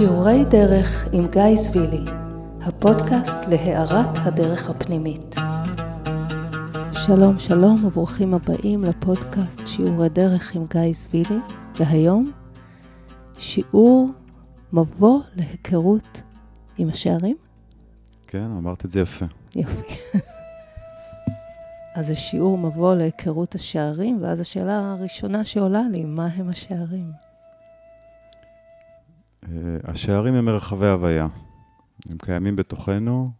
שיעורי דרך עם גיא זבילי, הפודקאסט להארת הדרך הפנימית. שלום שלום וברוכים הבאים לפודקאסט שיעורי דרך עם גיא זבילי, והיום שיעור מבוא להיכרות עם השערים. כן, אמרת את זה יפה. יופי. אז זה שיעור מבוא להיכרות השערים, ואז השאלה הראשונה שעולה לי, מה הם השערים? אה, השערים הם מרחבי הוויה. הם קיימים בתוכנו,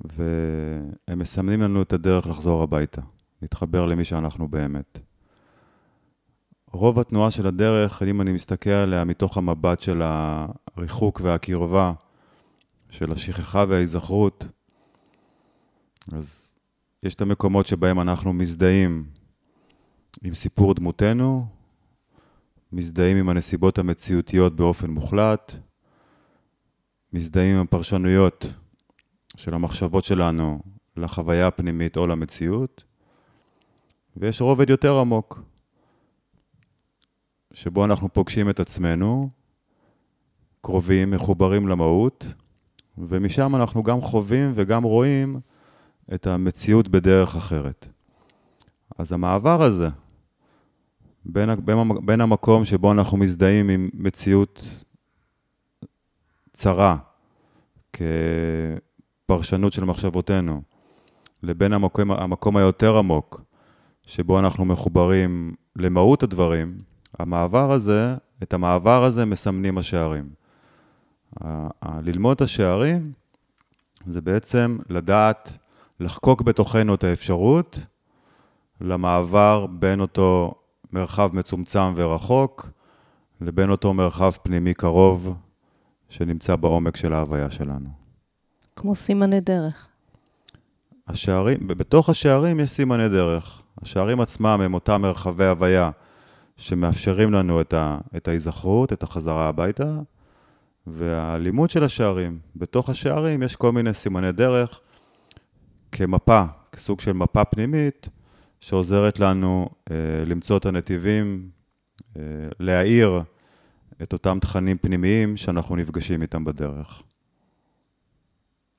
והם מסמנים לנו את הדרך לחזור הביתה, להתחבר למי שאנחנו באמת. רוב התנועה של הדרך, אם אני מסתכל עליה מתוך המבט של הריחוק והקרבה, של השכחה וההיזכרות, אז יש את המקומות שבהם אנחנו מזדהים עם סיפור דמותנו, מזדהים עם הנסיבות המציאותיות באופן מוחלט, מזדהים עם הפרשנויות של המחשבות שלנו לחוויה הפנימית או למציאות, ויש רובד יותר עמוק, שבו אנחנו פוגשים את עצמנו, קרובים, מחוברים למהות, ומשם אנחנו גם חווים וגם רואים את המציאות בדרך אחרת. אז המעבר הזה, בין, בין, בין המקום שבו אנחנו מזדהים עם מציאות צרה, כפרשנות של מחשבותינו, לבין המקום, המקום היותר עמוק, שבו אנחנו מחוברים למהות הדברים, המעבר הזה, את המעבר הזה מסמנים השערים. ללמוד את השערים זה בעצם לדעת לחקוק בתוכנו את האפשרות למעבר בין אותו מרחב מצומצם ורחוק, לבין אותו מרחב פנימי קרוב שנמצא בעומק של ההוויה שלנו. כמו סימני דרך. השערים, בתוך השערים יש סימני דרך. השערים עצמם הם אותם מרחבי הוויה שמאפשרים לנו את, ה, את ההיזכרות, את החזרה הביתה, והלימוד של השערים. בתוך השערים יש כל מיני סימני דרך כמפה, כסוג של מפה פנימית, שעוזרת לנו אה, למצוא את הנתיבים, אה, להאיר את אותם תכנים פנימיים שאנחנו נפגשים איתם בדרך.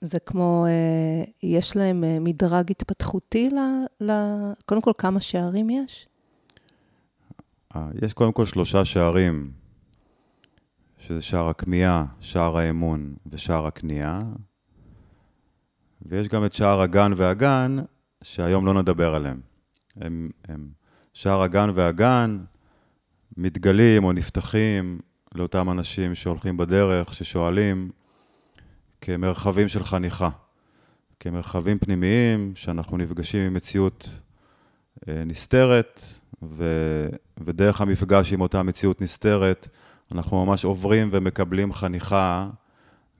זה כמו, אה, יש להם אה, מדרג התפתחותי ל, ל... קודם כל, כמה שערים יש? אה, יש קודם כל שלושה שערים, שזה שער הכמיהה, שער האמון ושער הכניעה. ויש גם את שער הגן והגן, שהיום לא נדבר עליהם. הם, הם שער הגן והגן מתגלים או נפתחים לאותם אנשים שהולכים בדרך, ששואלים, כמרחבים של חניכה, כמרחבים פנימיים שאנחנו נפגשים עם מציאות אה, נסתרת, ו, ודרך המפגש עם אותה מציאות נסתרת, אנחנו ממש עוברים ומקבלים חניכה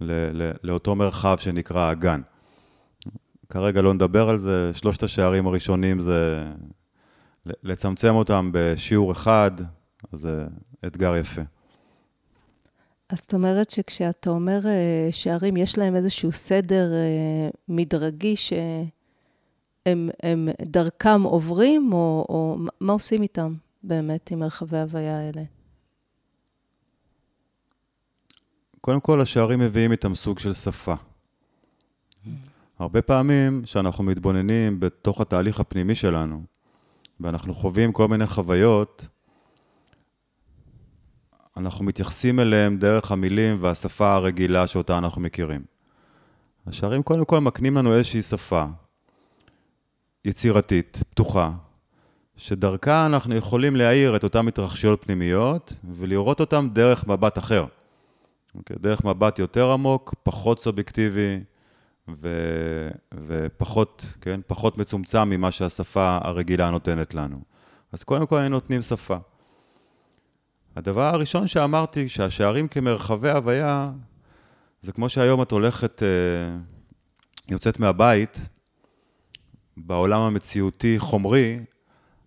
ל, ל, לאותו מרחב שנקרא הגן. כרגע לא נדבר על זה, שלושת השערים הראשונים זה לצמצם אותם בשיעור אחד, אז זה אתגר יפה. אז זאת אומרת שכשאתה אומר אה, שערים, יש להם איזשהו סדר אה, מדרגי שהם הם דרכם עוברים, או, או מה עושים איתם באמת, עם מרחבי ההוויה האלה? קודם כל, השערים מביאים איתם סוג של שפה. הרבה פעמים, כשאנחנו מתבוננים בתוך התהליך הפנימי שלנו, ואנחנו חווים כל מיני חוויות, אנחנו מתייחסים אליהם דרך המילים והשפה הרגילה שאותה אנחנו מכירים. השערים קודם כל מקנים לנו איזושהי שפה יצירתית, פתוחה, שדרכה אנחנו יכולים להעיר את אותן התרחשויות פנימיות ולראות אותן דרך מבט אחר. אוקיי? דרך מבט יותר עמוק, פחות סובייקטיבי, ו, ופחות, כן, פחות מצומצם ממה שהשפה הרגילה נותנת לנו. אז קודם כל היינו נותנים שפה. הדבר הראשון שאמרתי, שהשערים כמרחבי הוויה, זה כמו שהיום את הולכת, אה, יוצאת מהבית, בעולם המציאותי חומרי,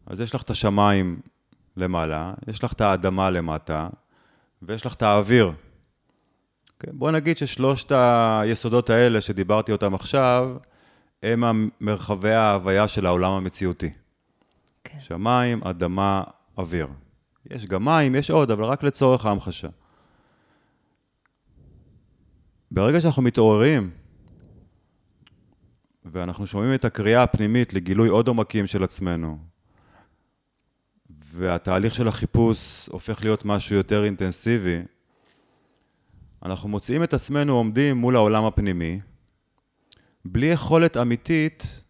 אז יש לך את השמיים למעלה, יש לך את האדמה למטה, ויש לך את האוויר בוא נגיד ששלושת היסודות האלה שדיברתי אותם עכשיו, הם מרחבי ההוויה של העולם המציאותי. כן. שמיים, אדמה, אוויר. יש גם מים, יש עוד, אבל רק לצורך ההמחשה. ברגע שאנחנו מתעוררים, ואנחנו שומעים את הקריאה הפנימית לגילוי עוד עומקים של עצמנו, והתהליך של החיפוש הופך להיות משהו יותר אינטנסיבי, אנחנו מוצאים את עצמנו עומדים מול העולם הפנימי, בלי יכולת אמיתית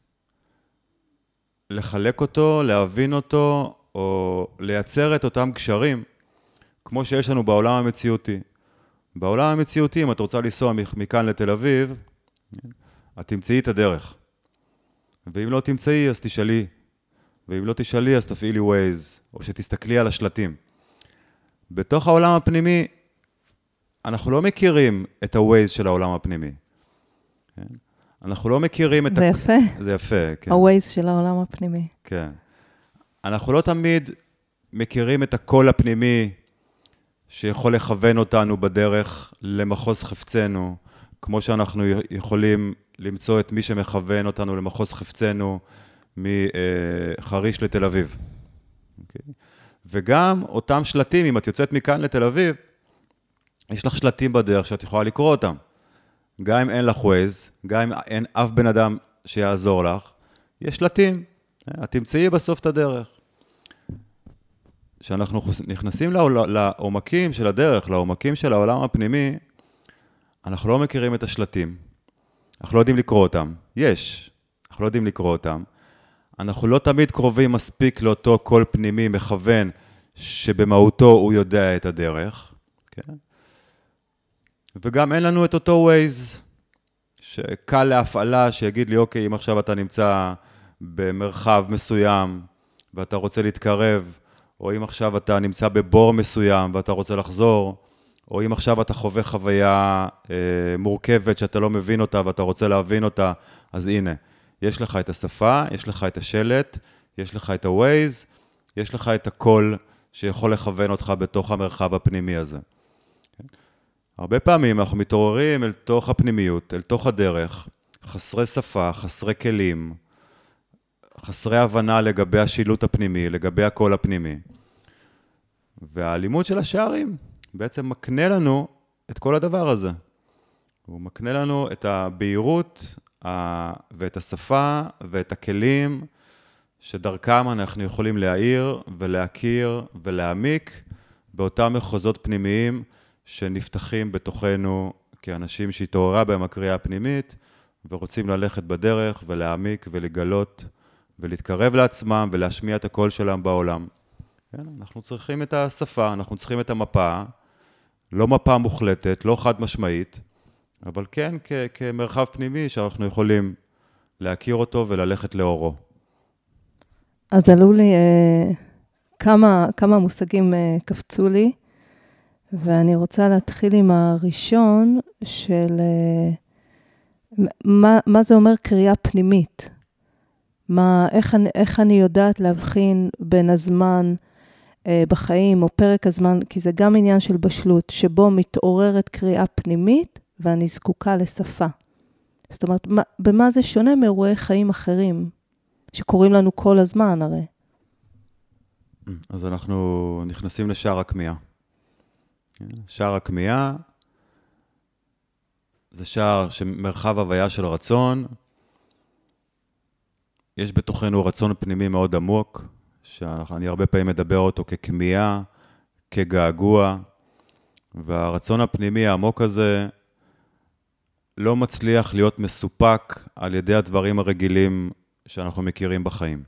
לחלק אותו, להבין אותו, או לייצר את אותם קשרים, כמו שיש לנו בעולם המציאותי. בעולם המציאותי, אם את רוצה לנסוע מכאן לתל אביב, את תמצאי את הדרך. ואם לא תמצאי, אז תשאלי. ואם לא תשאלי, אז תפעילי Waze, או שתסתכלי על השלטים. בתוך העולם הפנימי, אנחנו לא מכירים את ה-Waze של העולם הפנימי. כן? אנחנו לא מכירים את... זה ה... יפה. זה יפה, כן. ה-Waze של העולם הפנימי. כן. אנחנו לא תמיד מכירים את הקול הפנימי שיכול לכוון אותנו בדרך למחוז חפצנו, כמו שאנחנו יכולים למצוא את מי שמכוון אותנו למחוז חפצנו מחריש לתל אביב. Okay. אוקיי? וגם אותם שלטים, אם את יוצאת מכאן לתל אביב, יש לך שלטים בדרך שאת יכולה לקרוא אותם. גם אם אין לך ווייז, גם אם אין אף בן אדם שיעזור לך, יש שלטים. את תמצאי בסוף את הדרך. כשאנחנו נכנסים לעומקים של הדרך, לעומקים של העולם הפנימי, אנחנו לא מכירים את השלטים. אנחנו לא יודעים לקרוא אותם. יש, אנחנו לא יודעים לקרוא אותם. אנחנו לא תמיד קרובים מספיק לאותו קול פנימי מכוון, שבמהותו הוא יודע את הדרך, כן? וגם אין לנו את אותו Waze, שקל להפעלה, שיגיד לי, אוקיי, אם עכשיו אתה נמצא במרחב מסוים ואתה רוצה להתקרב, או אם עכשיו אתה נמצא בבור מסוים ואתה רוצה לחזור, או אם עכשיו אתה חווה חוויה אה, מורכבת שאתה לא מבין אותה ואתה רוצה להבין אותה, אז הנה, יש לך את השפה, יש לך את השלט, יש לך את ה-Waze, יש לך את הקול שיכול לכוון אותך בתוך המרחב הפנימי הזה. הרבה פעמים אנחנו מתעוררים אל תוך הפנימיות, אל תוך הדרך, חסרי שפה, חסרי כלים, חסרי הבנה לגבי השילוט הפנימי, לגבי הקול הפנימי. והאלימות של השערים בעצם מקנה לנו את כל הדבר הזה. הוא מקנה לנו את הבהירות ואת השפה ואת הכלים שדרכם אנחנו יכולים להעיר ולהכיר ולהעמיק באותם מחוזות פנימיים שנפתחים בתוכנו כאנשים שהתעוררה בהם הקריאה הפנימית ורוצים ללכת בדרך ולהעמיק ולגלות ולהתקרב לעצמם ולהשמיע את הקול שלהם בעולם. כן? אנחנו צריכים את השפה, אנחנו צריכים את המפה, לא מפה מוחלטת, לא חד משמעית, אבל כן כ- כמרחב פנימי שאנחנו יכולים להכיר אותו וללכת לאורו. אז עלו לי אה, כמה, כמה מושגים אה, קפצו לי, ואני רוצה להתחיל עם הראשון של אה, מה, מה זה אומר קריאה פנימית. מה, איך, אני, איך אני יודעת להבחין בין הזמן אה, בחיים, או פרק הזמן, כי זה גם עניין של בשלות, שבו מתעוררת קריאה פנימית ואני זקוקה לשפה. זאת אומרת, מה, במה זה שונה מאירועי חיים אחרים, שקורים לנו כל הזמן הרי? אז אנחנו נכנסים לשער הכמיהה. שער הכמיהה זה שער שמרחב הוויה של רצון. יש בתוכנו רצון פנימי מאוד עמוק, שאני הרבה פעמים מדבר אותו ככמיהה, כגעגוע, והרצון הפנימי העמוק הזה לא מצליח להיות מסופק על ידי הדברים הרגילים שאנחנו מכירים בחיים.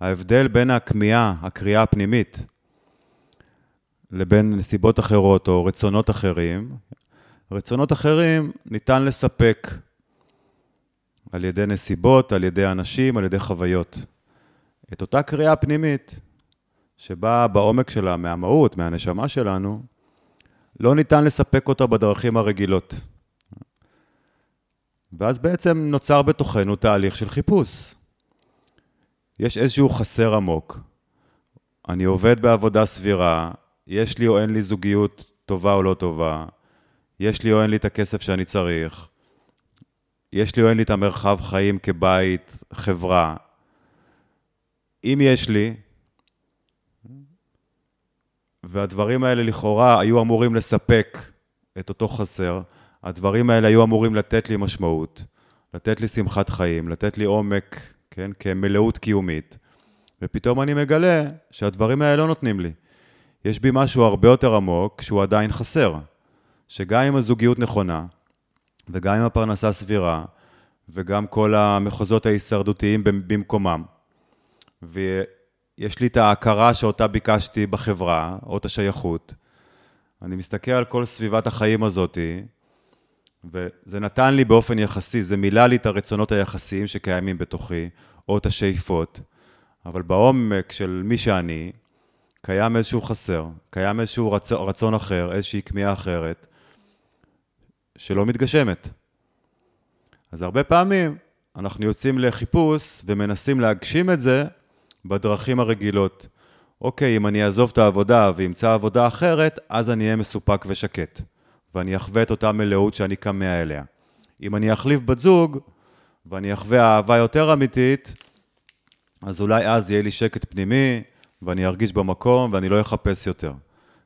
ההבדל בין הכמיהה, הקריאה הפנימית, לבין נסיבות אחרות או רצונות אחרים, רצונות אחרים ניתן לספק על ידי נסיבות, על ידי אנשים, על ידי חוויות. את אותה קריאה פנימית, שבאה בעומק שלה, מהמהות, מהנשמה שלנו, לא ניתן לספק אותה בדרכים הרגילות. ואז בעצם נוצר בתוכנו תהליך של חיפוש. יש איזשהו חסר עמוק. אני עובד בעבודה סבירה, יש לי או אין לי זוגיות טובה או לא טובה, יש לי או אין לי את הכסף שאני צריך, יש לי או אין לי את המרחב חיים כבית, חברה. אם יש לי, והדברים האלה לכאורה היו אמורים לספק את אותו חסר, הדברים האלה היו אמורים לתת לי משמעות, לתת לי שמחת חיים, לתת לי עומק, כן, כמלאות קיומית, ופתאום אני מגלה שהדברים האלה לא נותנים לי. יש בי משהו הרבה יותר עמוק שהוא עדיין חסר, שגם אם הזוגיות נכונה, וגם אם הפרנסה סבירה, וגם כל המחוזות ההישרדותיים במקומם, ויש לי את ההכרה שאותה ביקשתי בחברה, או את השייכות, אני מסתכל על כל סביבת החיים הזאתי, וזה נתן לי באופן יחסי, זה מילא לי את הרצונות היחסיים שקיימים בתוכי, או את השאיפות, אבל בעומק של מי שאני, קיים איזשהו חסר, קיים איזשהו רצ... רצון אחר, איזושהי כמיהה אחרת, שלא מתגשמת. אז הרבה פעמים אנחנו יוצאים לחיפוש ומנסים להגשים את זה בדרכים הרגילות. אוקיי, אם אני אעזוב את העבודה ואמצא עבודה אחרת, אז אני אהיה מסופק ושקט. ואני אחווה את אותה מלאות שאני כמה אליה. אם אני אחליף בת זוג, ואני אחווה אהבה יותר אמיתית, אז אולי אז יהיה לי שקט פנימי, ואני ארגיש במקום, ואני לא אחפש יותר,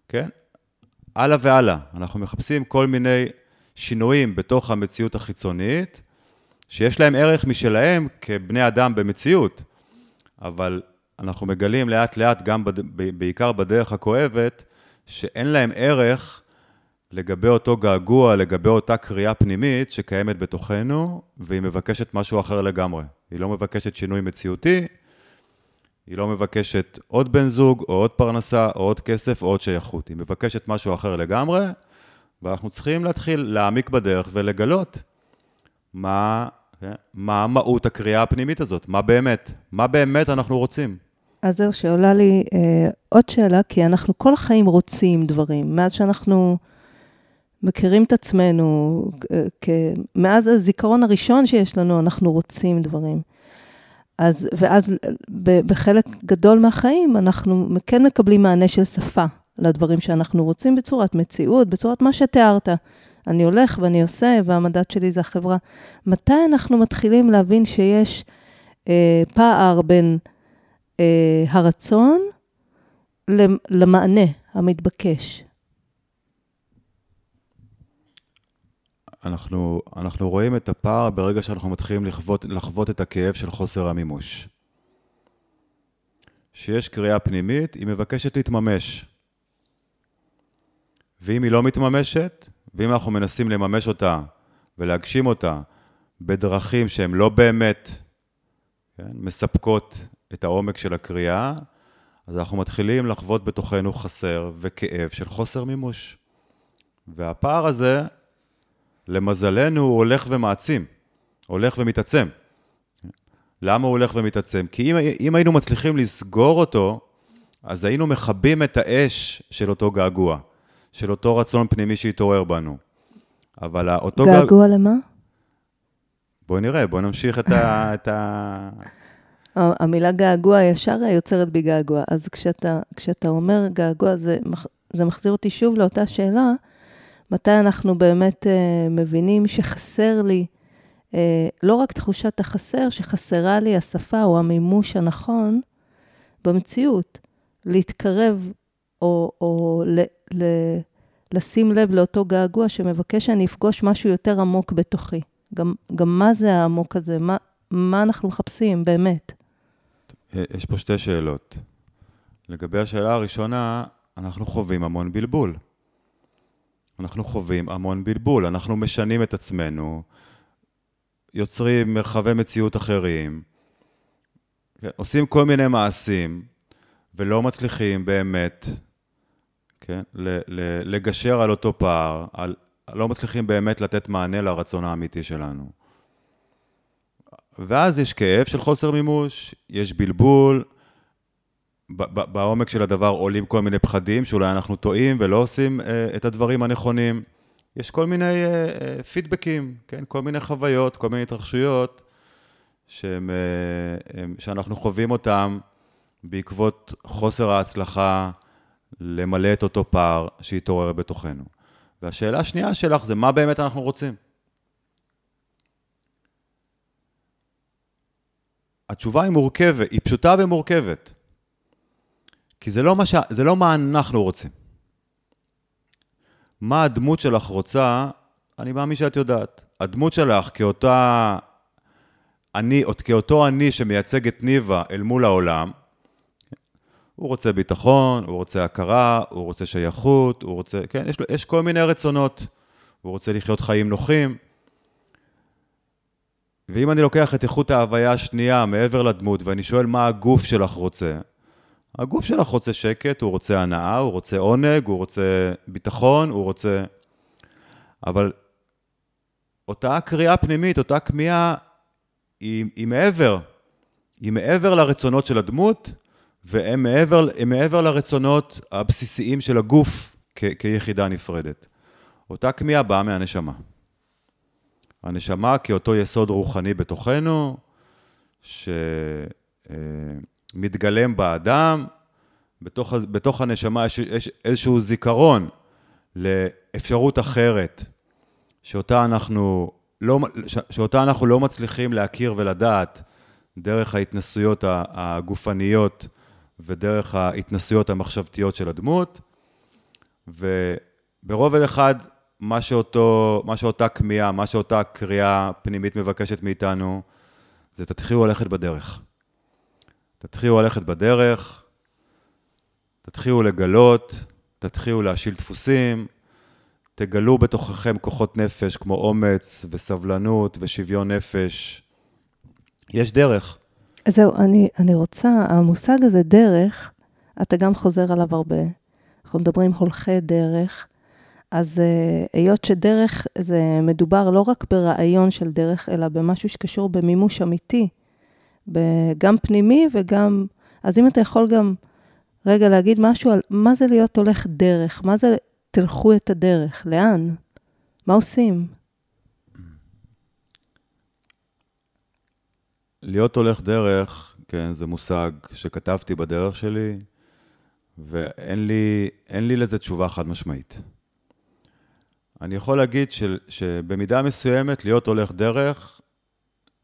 כן? הלאה והלאה. אנחנו מחפשים כל מיני שינויים בתוך המציאות החיצונית, שיש להם ערך משלהם כבני אדם במציאות, אבל אנחנו מגלים לאט לאט, גם בד... בעיקר בדרך הכואבת, שאין להם ערך לגבי אותו געגוע, לגבי אותה קריאה פנימית שקיימת בתוכנו, והיא מבקשת משהו אחר לגמרי. היא לא מבקשת שינוי מציאותי, היא לא מבקשת עוד בן זוג, או עוד פרנסה, או עוד כסף, או עוד שייכות. היא מבקשת משהו אחר לגמרי, ואנחנו צריכים להתחיל להעמיק בדרך ולגלות מה, כן, מה מהות הקריאה הפנימית הזאת, מה באמת, מה באמת אנחנו רוצים. אז זהו, שעולה לי אה, עוד שאלה, כי אנחנו כל החיים רוצים דברים. מאז שאנחנו מכירים את עצמנו, אה, כ... מאז הזיכרון הראשון שיש לנו, אנחנו רוצים דברים. אז, ואז בחלק גדול מהחיים אנחנו כן מקבלים מענה של שפה לדברים שאנחנו רוצים בצורת מציאות, בצורת מה שתיארת. אני הולך ואני עושה, והמדד שלי זה החברה. מתי אנחנו מתחילים להבין שיש אה, פער בין אה, הרצון למענה המתבקש? אנחנו, אנחנו רואים את הפער ברגע שאנחנו מתחילים לחוות, לחוות את הכאב של חוסר המימוש. שיש קריאה פנימית, היא מבקשת להתממש. ואם היא לא מתממשת, ואם אנחנו מנסים לממש אותה ולהגשים אותה בדרכים שהן לא באמת כן, מספקות את העומק של הקריאה, אז אנחנו מתחילים לחוות בתוכנו חסר וכאב של חוסר מימוש. והפער הזה למזלנו הוא הולך ומעצים, הולך ומתעצם. למה הוא הולך ומתעצם? כי אם, אם היינו מצליחים לסגור אותו, אז היינו מכבים את האש של אותו געגוע, של אותו רצון פנימי שהתעורר בנו. אבל אותו געגוע... געגוע למה? בואי נראה, בואי נמשיך את ה... את ה... המילה געגוע ישר יוצרת בי געגוע. אז כשאתה, כשאתה אומר געגוע, זה, זה מחזיר אותי שוב לאותה שאלה, מתי אנחנו באמת uh, מבינים שחסר לי, uh, לא רק תחושת החסר, שחסרה לי השפה או המימוש הנכון במציאות, להתקרב או, או ל, ל, לשים לב לאותו געגוע שמבקש שאני אפגוש משהו יותר עמוק בתוכי. גם, גם מה זה העמוק הזה? מה, מה אנחנו מחפשים באמת? יש פה שתי שאלות. לגבי השאלה הראשונה, אנחנו חווים המון בלבול. אנחנו חווים המון בלבול, אנחנו משנים את עצמנו, יוצרים מרחבי מציאות אחרים, עושים כל מיני מעשים, ולא מצליחים באמת, כן, לגשר על אותו פער, על, לא מצליחים באמת לתת מענה לרצון האמיתי שלנו. ואז יש כאב של חוסר מימוש, יש בלבול, בעומק של הדבר עולים כל מיני פחדים, שאולי אנחנו טועים ולא עושים אה, את הדברים הנכונים. יש כל מיני אה, אה, פידבקים, כן? כל מיני חוויות, כל מיני התרחשויות שהם, שאנחנו חווים אותם בעקבות חוסר ההצלחה למלא את אותו פער שהתעורר בתוכנו. והשאלה השנייה שלך זה מה באמת אנחנו רוצים. התשובה היא מורכבת, היא פשוטה ומורכבת. כי זה לא מה, ש... זה לא מה אנחנו רוצים. מה הדמות שלך רוצה, אני מאמין שאת יודעת. הדמות שלך כאותה אני, כאותו אני שמייצג את ניבה אל מול העולם, הוא רוצה ביטחון, הוא רוצה הכרה, הוא רוצה שייכות, הוא רוצה, כן, יש, לו, יש כל מיני רצונות. הוא רוצה לחיות חיים נוחים. ואם אני לוקח את איכות ההוויה השנייה מעבר לדמות, ואני שואל מה הגוף שלך רוצה, הגוף שלך רוצה שקט, הוא רוצה הנאה, הוא רוצה עונג, הוא רוצה ביטחון, הוא רוצה... אבל אותה קריאה פנימית, אותה כמיהה, היא, היא מעבר. היא מעבר לרצונות של הדמות, והם מעבר, מעבר לרצונות הבסיסיים של הגוף כ, כיחידה נפרדת. אותה כמיהה באה מהנשמה. הנשמה כאותו יסוד רוחני בתוכנו, שמתגלם באדם, בתוך, בתוך הנשמה יש, יש איזשהו זיכרון לאפשרות אחרת, שאותה אנחנו לא, שאותה אנחנו לא מצליחים להכיר ולדעת דרך ההתנסויות הגופניות ודרך ההתנסויות המחשבתיות של הדמות, וברובד אחד מה, שאותו, מה שאותה כמיהה, מה שאותה קריאה פנימית מבקשת מאיתנו, זה תתחילו ללכת בדרך. תתחילו ללכת בדרך, תתחילו לגלות, תתחילו להשיל דפוסים, תגלו בתוככם כוחות נפש כמו אומץ וסבלנות ושוויון נפש. יש דרך. זהו, אני, אני רוצה, המושג הזה, דרך, אתה גם חוזר עליו הרבה. אנחנו מדברים הולכי דרך, אז uh, היות שדרך, זה מדובר לא רק ברעיון של דרך, אלא במשהו שקשור במימוש אמיתי, גם פנימי וגם... אז אם אתה יכול גם רגע להגיד משהו על מה זה להיות הולך דרך, מה זה תלכו את הדרך, לאן? מה עושים? להיות הולך דרך, כן, זה מושג שכתבתי בדרך שלי, ואין לי, לי לזה תשובה חד משמעית. אני יכול להגיד ש, שבמידה מסוימת להיות הולך דרך,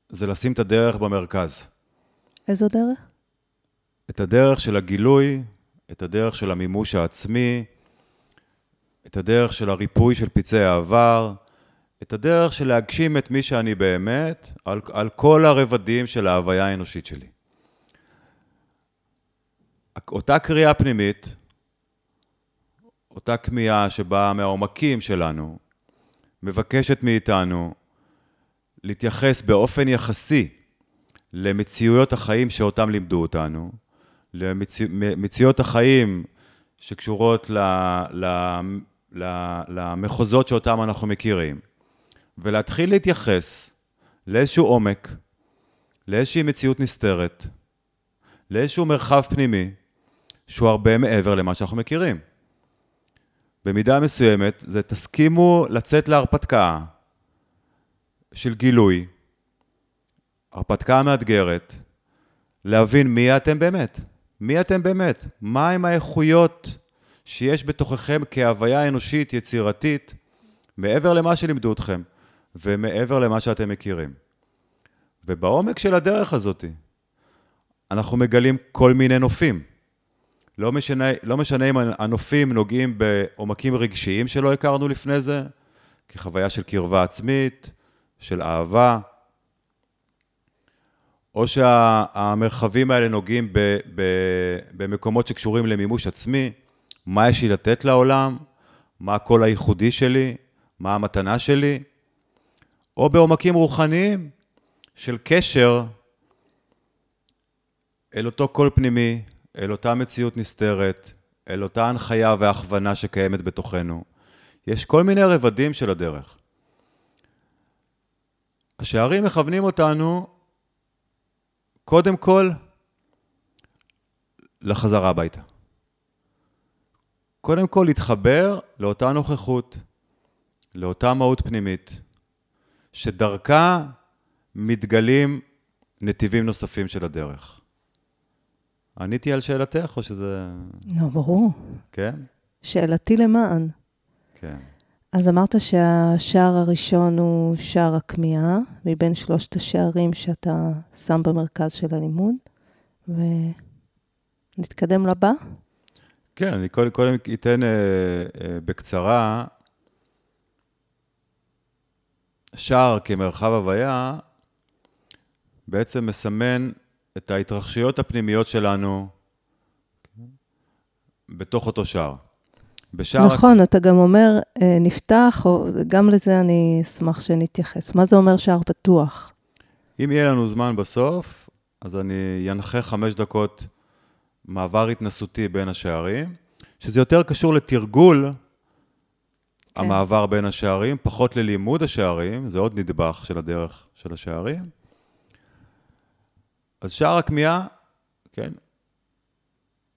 זה לשים את הדרך במרכז. איזו דרך? את הדרך של הגילוי, את הדרך של המימוש העצמי, את הדרך של הריפוי של פצעי העבר, את הדרך של להגשים את מי שאני באמת, על, על כל הרבדים של ההוויה האנושית שלי. אותה קריאה פנימית, אותה כמיהה שבאה מהעומקים שלנו, מבקשת מאיתנו להתייחס באופן יחסי למציאויות החיים שאותם לימדו אותנו, למציאויות החיים שקשורות ל, ל, ל, למחוזות שאותם אנחנו מכירים, ולהתחיל להתייחס לאיזשהו עומק, לאיזושהי מציאות נסתרת, לאיזשהו מרחב פנימי, שהוא הרבה מעבר למה שאנחנו מכירים. במידה מסוימת, זה תסכימו לצאת להרפתקה של גילוי, הרפתקה מאתגרת, להבין מי אתם באמת. מי אתם באמת? מהם האיכויות שיש בתוככם כהוויה אנושית יצירתית, מעבר למה שלימדו אתכם, ומעבר למה שאתם מכירים. ובעומק של הדרך הזאת, אנחנו מגלים כל מיני נופים. לא משנה, לא משנה אם הנופים נוגעים בעומקים רגשיים שלא הכרנו לפני זה, כחוויה של קרבה עצמית, של אהבה, או שהמרחבים האלה נוגעים ב, ב, במקומות שקשורים למימוש עצמי, מה יש לי לתת לעולם, מה הקול הייחודי שלי, מה המתנה שלי, או בעומקים רוחניים של קשר אל אותו קול פנימי, אל אותה מציאות נסתרת, אל אותה הנחיה והכוונה שקיימת בתוכנו. יש כל מיני רבדים של הדרך. השערים מכוונים אותנו קודם כל לחזרה הביתה. קודם כל להתחבר לאותה נוכחות, לאותה מהות פנימית, שדרכה מתגלים נתיבים נוספים של הדרך. עניתי על שאלתך, או שזה... לא, ברור. כן? שאלתי למען. כן. אז אמרת שהשער הראשון הוא שער הכמיהה, מבין שלושת השערים שאתה שם במרכז של הלימוד, ונתקדם לבא. כן, אני קודם, קודם אתן אה, אה, בקצרה. שער כמרחב הוויה בעצם מסמן את ההתרחשויות הפנימיות שלנו בתוך אותו שער. בשער... נכון, אתה גם אומר, אה, נפתח, או גם לזה אני אשמח שנתייחס. מה זה אומר שער פתוח? אם יהיה לנו זמן בסוף, אז אני אנחה חמש דקות מעבר התנסותי בין השערים, שזה יותר קשור לתרגול כן. המעבר בין השערים, פחות ללימוד השערים, זה עוד נדבך של הדרך של השערים. אז שער הכמיהה, כן,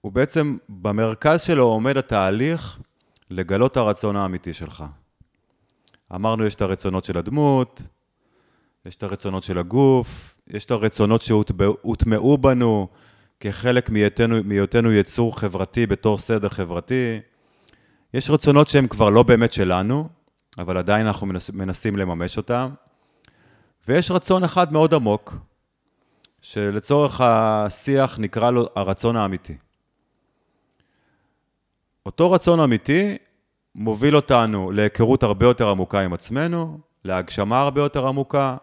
הוא בעצם, במרכז שלו עומד התהליך לגלות הרצון האמיתי שלך. אמרנו, יש את הרצונות של הדמות, יש את הרצונות של הגוף, יש את הרצונות שהוטמעו בנו כחלק מהיותנו יצור חברתי בתור סדר חברתי. יש רצונות שהם כבר לא באמת שלנו, אבל עדיין אנחנו מנס, מנסים לממש אותם. ויש רצון אחד מאוד עמוק, שלצורך השיח נקרא לו הרצון האמיתי. אותו רצון אמיתי מוביל אותנו להיכרות הרבה יותר עמוקה עם עצמנו, להגשמה הרבה יותר עמוקה,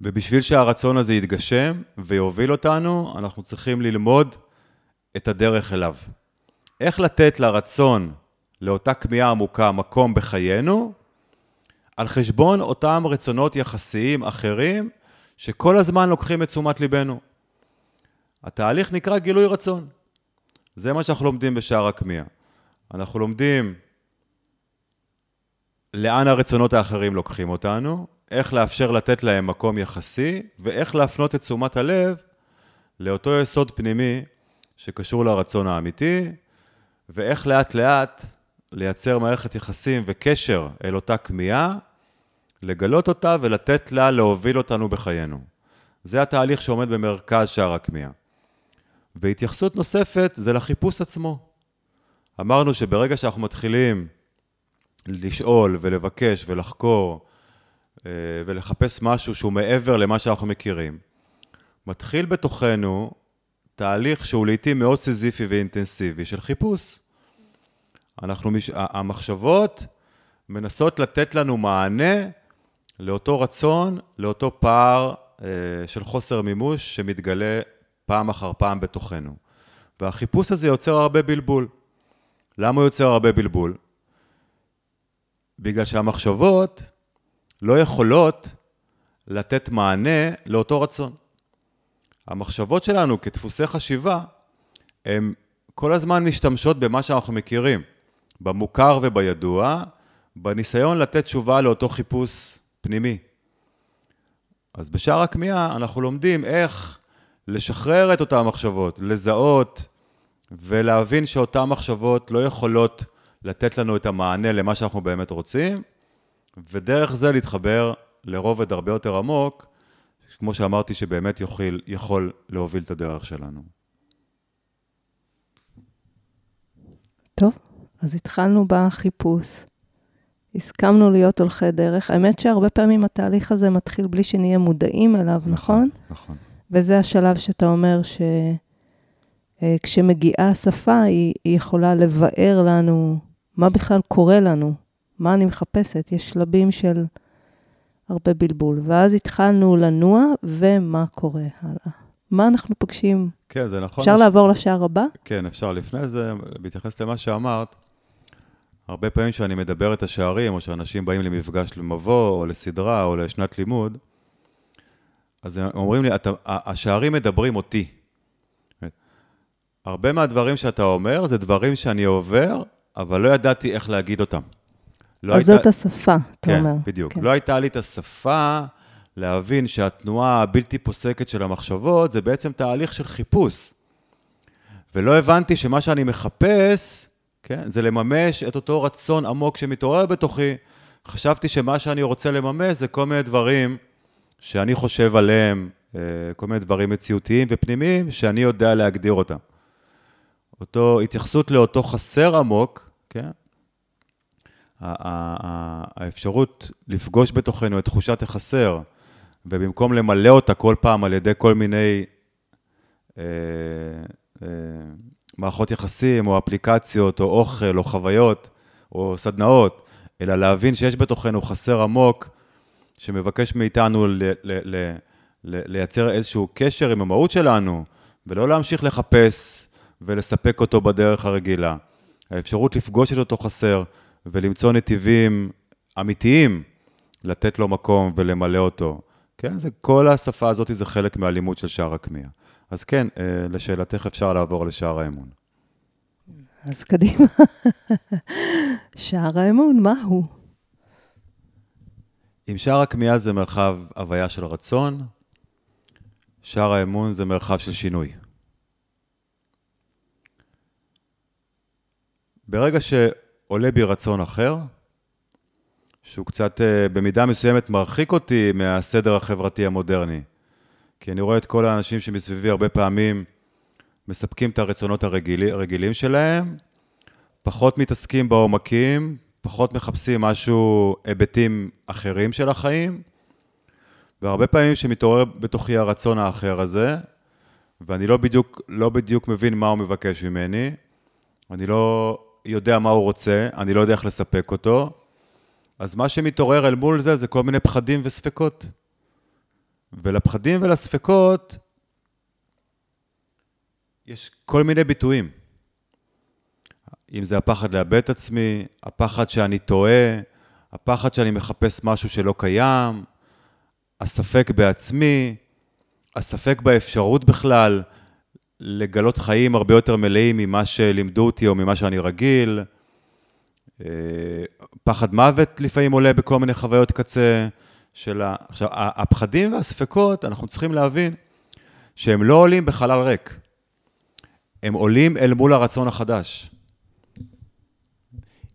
ובשביל שהרצון הזה יתגשם ויוביל אותנו, אנחנו צריכים ללמוד את הדרך אליו. איך לתת לרצון, לאותה כמיהה עמוקה, מקום בחיינו, על חשבון אותם רצונות יחסיים אחרים, שכל הזמן לוקחים את תשומת ליבנו. התהליך נקרא גילוי רצון. זה מה שאנחנו לומדים בשער הכמיהה. אנחנו לומדים לאן הרצונות האחרים לוקחים אותנו, איך לאפשר לתת להם מקום יחסי, ואיך להפנות את תשומת הלב לאותו יסוד פנימי שקשור לרצון האמיתי, ואיך לאט לאט לייצר מערכת יחסים וקשר אל אותה כמיהה, לגלות אותה ולתת לה להוביל אותנו בחיינו. זה התהליך שעומד במרכז שער הכמיהה. והתייחסות נוספת זה לחיפוש עצמו. אמרנו שברגע שאנחנו מתחילים לשאול ולבקש ולחקור אה, ולחפש משהו שהוא מעבר למה שאנחנו מכירים, מתחיל בתוכנו תהליך שהוא לעיתים מאוד סיזיפי ואינטנסיבי של חיפוש. אנחנו, המחשבות מנסות לתת לנו מענה לאותו רצון, לאותו פער אה, של חוסר מימוש שמתגלה פעם אחר פעם בתוכנו. והחיפוש הזה יוצר הרבה בלבול. למה הוא יוצר הרבה בלבול? בגלל שהמחשבות לא יכולות לתת מענה לאותו רצון. המחשבות שלנו כדפוסי חשיבה, הן כל הזמן משתמשות במה שאנחנו מכירים, במוכר ובידוע, בניסיון לתת תשובה לאותו חיפוש פנימי. אז בשער הכמיהה אנחנו לומדים איך לשחרר את אותן מחשבות, לזהות ולהבין שאותן מחשבות לא יכולות לתת לנו את המענה למה שאנחנו באמת רוצים, ודרך זה להתחבר לרובד הרבה יותר עמוק, כמו שאמרתי, שבאמת יוכל, יכול להוביל את הדרך שלנו. טוב, אז התחלנו בחיפוש. הסכמנו להיות הולכי דרך. האמת שהרבה פעמים התהליך הזה מתחיל בלי שנהיה מודעים אליו, נכון? נכון. נכון. וזה השלב שאתה אומר שכשמגיעה אה, השפה, היא, היא יכולה לבאר לנו מה בכלל קורה לנו, מה אני מחפשת. יש שלבים של הרבה בלבול. ואז התחלנו לנוע, ומה קורה הלאה. מה אנחנו פוגשים? כן, זה נכון. אפשר לעבור לשער הבא? כן, אפשר. לפני זה, בהתייחס למה שאמרת, הרבה פעמים כשאני מדבר את השערים, או שאנשים באים למפגש למבוא, או לסדרה, או לשנת לימוד, אז הם אומרים לי, אתה, השערים מדברים אותי. הרבה מהדברים שאתה אומר זה דברים שאני עובר, אבל לא ידעתי איך להגיד אותם. לא אז הייתה... זאת השפה, אתה כן, אומר. כן, בדיוק. לא הייתה לי את השפה להבין שהתנועה הבלתי פוסקת של המחשבות זה בעצם תהליך של חיפוש. ולא הבנתי שמה שאני מחפש, כן, זה לממש את אותו רצון עמוק שמתעורר בתוכי. חשבתי שמה שאני רוצה לממש זה כל מיני דברים שאני חושב עליהם, אה, כל מיני דברים מציאותיים ופנימיים, שאני יודע להגדיר אותם. אותו התייחסות לאותו חסר עמוק, כן? האפשרות לפגוש בתוכנו את תחושת החסר, ובמקום למלא אותה כל פעם על ידי כל מיני אה, אה, מערכות יחסים, או אפליקציות, או אוכל, או חוויות, או סדנאות, אלא להבין שיש בתוכנו חסר עמוק, שמבקש מאיתנו ל- ל- ל- לייצר איזשהו קשר עם המהות שלנו, ולא להמשיך לחפש ולספק אותו בדרך הרגילה. האפשרות לפגוש את אותו חסר ולמצוא נתיבים אמיתיים לתת לו מקום ולמלא אותו. כן, זה, כל השפה הזאת זה חלק מהלימוד של שער הכמיהה. אז כן, אה, לשאלתך אפשר לעבור לשער האמון. אז קדימה. שער האמון, מה אם שער הכמיהה זה מרחב הוויה של רצון, שער האמון זה מרחב של שינוי. ברגע שעולה בי רצון אחר, שהוא קצת אה, במידה מסוימת מרחיק אותי מהסדר החברתי המודרני. כי אני רואה את כל האנשים שמסביבי הרבה פעמים מספקים את הרצונות הרגיל, הרגילים שלהם, פחות מתעסקים בעומקים, פחות מחפשים משהו, היבטים אחרים של החיים, והרבה פעמים שמתעורר בתוכי הרצון האחר הזה, ואני לא בדיוק, לא בדיוק מבין מה הוא מבקש ממני, אני לא יודע מה הוא רוצה, אני לא יודע איך לספק אותו, אז מה שמתעורר אל מול זה, זה כל מיני פחדים וספקות. ולפחדים ולספקות יש כל מיני ביטויים. אם זה הפחד לאבד את עצמי, הפחד שאני טועה, הפחד שאני מחפש משהו שלא קיים, הספק בעצמי, הספק באפשרות בכלל לגלות חיים הרבה יותר מלאים ממה שלימדו אותי או ממה שאני רגיל. אה, פחד מוות לפעמים עולה בכל מיני חוויות קצה של ה... עכשיו, הפחדים והספקות, אנחנו צריכים להבין שהם לא עולים בחלל ריק. הם עולים אל מול הרצון החדש.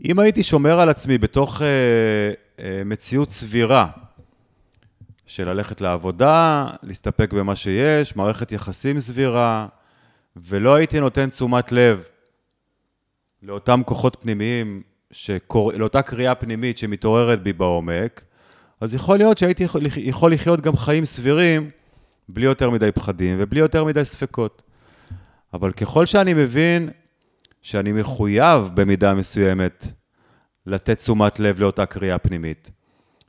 אם הייתי שומר על עצמי בתוך אה, אה, מציאות סבירה, של ללכת לעבודה, להסתפק במה שיש, מערכת יחסים סבירה, ולא הייתי נותן תשומת לב לאותם כוחות פנימיים, שקור... לאותה קריאה פנימית שמתעוררת בי בעומק, אז יכול להיות שהייתי יכול, יכול לחיות גם חיים סבירים, בלי יותר מדי פחדים ובלי יותר מדי ספקות. אבל ככל שאני מבין שאני מחויב במידה מסוימת לתת תשומת לב לאותה קריאה פנימית,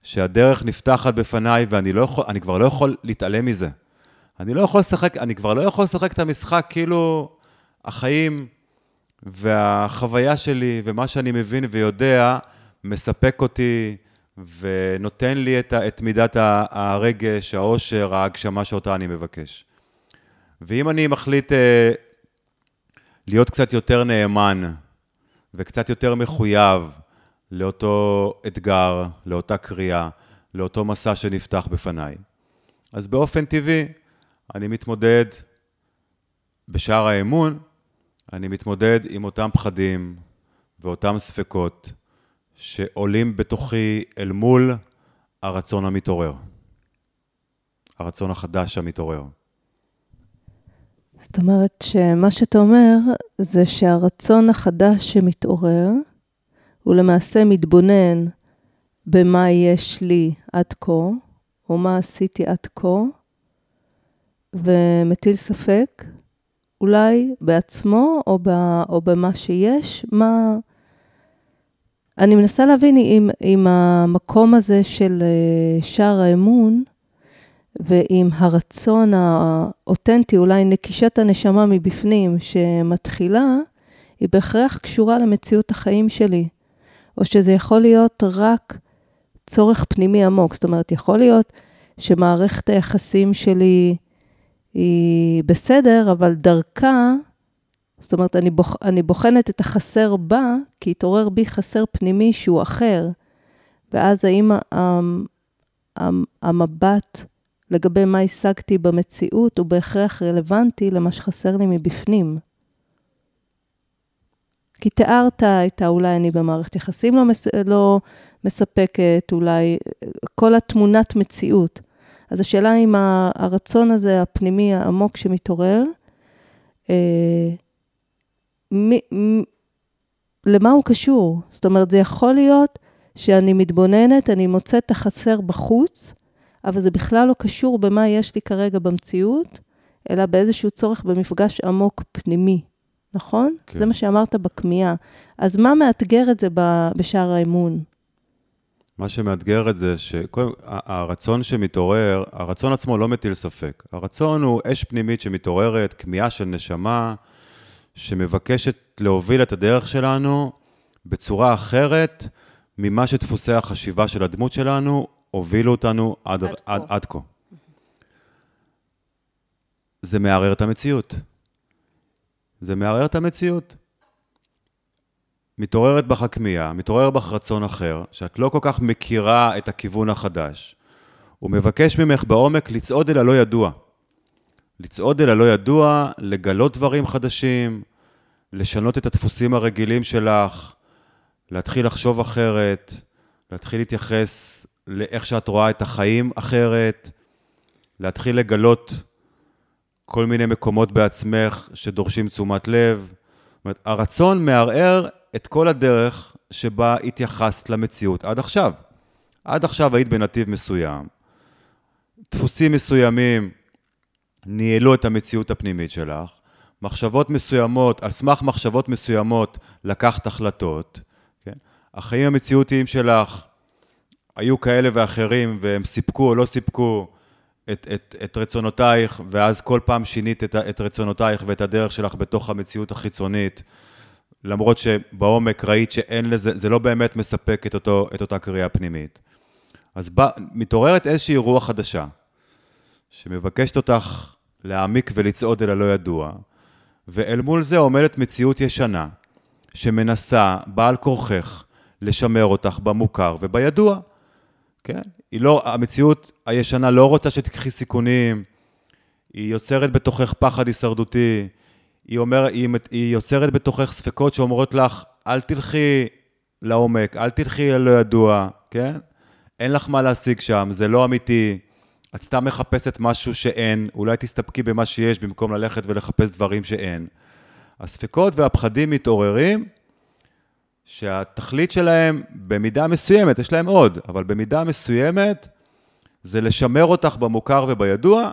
שהדרך נפתחת בפניי ואני לא יכול, אני כבר לא יכול להתעלם מזה. אני לא יכול לשחק, אני כבר לא יכול לשחק את המשחק כאילו החיים והחוויה שלי ומה שאני מבין ויודע מספק אותי ונותן לי את, את מידת הרגש, העושר, ההגשמה שאותה אני מבקש. ואם אני מחליט אה, להיות קצת יותר נאמן וקצת יותר מחויב לאותו אתגר, לאותה קריאה, לאותו מסע שנפתח בפניי. אז באופן טבעי, אני מתמודד בשער האמון, אני מתמודד עם אותם פחדים ואותם ספקות שעולים בתוכי אל מול הרצון המתעורר, הרצון החדש המתעורר. זאת אומרת שמה שאתה אומר זה שהרצון החדש שמתעורר, הוא למעשה מתבונן במה יש לי עד כה, או מה עשיתי עד כה, ומטיל ספק, אולי בעצמו או, ב, או במה שיש, מה... אני מנסה להבין אם, אם המקום הזה של אה, שער האמון, ועם הרצון האותנטי, אולי נקישת הנשמה מבפנים שמתחילה, היא בהכרח קשורה למציאות החיים שלי. או שזה יכול להיות רק צורך פנימי עמוק. זאת אומרת, יכול להיות שמערכת היחסים שלי היא בסדר, אבל דרכה, זאת אומרת, אני, בוח, אני בוחנת את החסר בה, כי התעורר בי חסר פנימי שהוא אחר. ואז האם המבט לגבי מה השגתי במציאות הוא בהכרח רלוונטי למה שחסר לי מבפנים. כי תיארת את האולי אני במערכת יחסים לא, מס, לא מספקת, אולי כל התמונת מציאות. אז השאלה אם הרצון הזה, הפנימי העמוק שמתעורר, אה, מ, מ, למה הוא קשור? זאת אומרת, זה יכול להיות שאני מתבוננת, אני מוצאת את החסר בחוץ, אבל זה בכלל לא קשור במה יש לי כרגע במציאות, אלא באיזשהו צורך במפגש עמוק פנימי, נכון? כן. זה מה שאמרת בכמיהה. אז מה מאתגר את זה בשער האמון? מה שמאתגר את זה, שהרצון שמתעורר, הרצון עצמו לא מטיל ספק. הרצון הוא אש פנימית שמתעוררת, כמיהה של נשמה, שמבקשת להוביל את הדרך שלנו בצורה אחרת ממה שדפוסי החשיבה של הדמות שלנו הובילו אותנו עד, עד, עד, עד כה. זה מערער את המציאות. זה מערער את המציאות. מתעוררת בך הכמיהה, מתעורר בך רצון אחר, שאת לא כל כך מכירה את הכיוון החדש. הוא מבקש ממך בעומק לצעוד אל הלא ידוע. לצעוד אל הלא ידוע, לגלות דברים חדשים, לשנות את הדפוסים הרגילים שלך, להתחיל לחשוב אחרת, להתחיל להתייחס לאיך שאת רואה את החיים אחרת, להתחיל לגלות כל מיני מקומות בעצמך שדורשים תשומת לב. זאת אומרת, הרצון מערער את כל הדרך שבה התייחסת למציאות עד עכשיו. עד עכשיו היית בנתיב מסוים, דפוסים מסוימים ניהלו את המציאות הפנימית שלך, מחשבות מסוימות, על סמך מחשבות מסוימות לקחת החלטות, כן? החיים המציאותיים שלך היו כאלה ואחרים והם סיפקו או לא סיפקו את, את, את רצונותייך, ואז כל פעם שינית את, את רצונותייך ואת הדרך שלך בתוך המציאות החיצונית. למרות שבעומק ראית שאין לזה, זה לא באמת מספק את, אותו, את אותה קריאה פנימית. אז בא, מתעוררת איזושהי רוח חדשה, שמבקשת אותך להעמיק ולצעוד אל הלא ידוע, ואל מול זה עומדת מציאות ישנה, שמנסה, בעל כורכך, לשמר אותך במוכר ובידוע, כן? היא לא, המציאות הישנה לא רוצה שתקחי סיכונים, היא יוצרת בתוכך פחד הישרדותי, היא, אומר, היא, היא יוצרת בתוכך ספקות שאומרות לך, אל תלכי לעומק, אל תלכי ללא ידוע, כן? אין לך מה להשיג שם, זה לא אמיתי. את סתם מחפשת משהו שאין, אולי תסתפקי במה שיש במקום ללכת ולחפש דברים שאין. הספקות והפחדים מתעוררים, שהתכלית שלהם במידה מסוימת, יש להם עוד, אבל במידה מסוימת זה לשמר אותך במוכר ובידוע,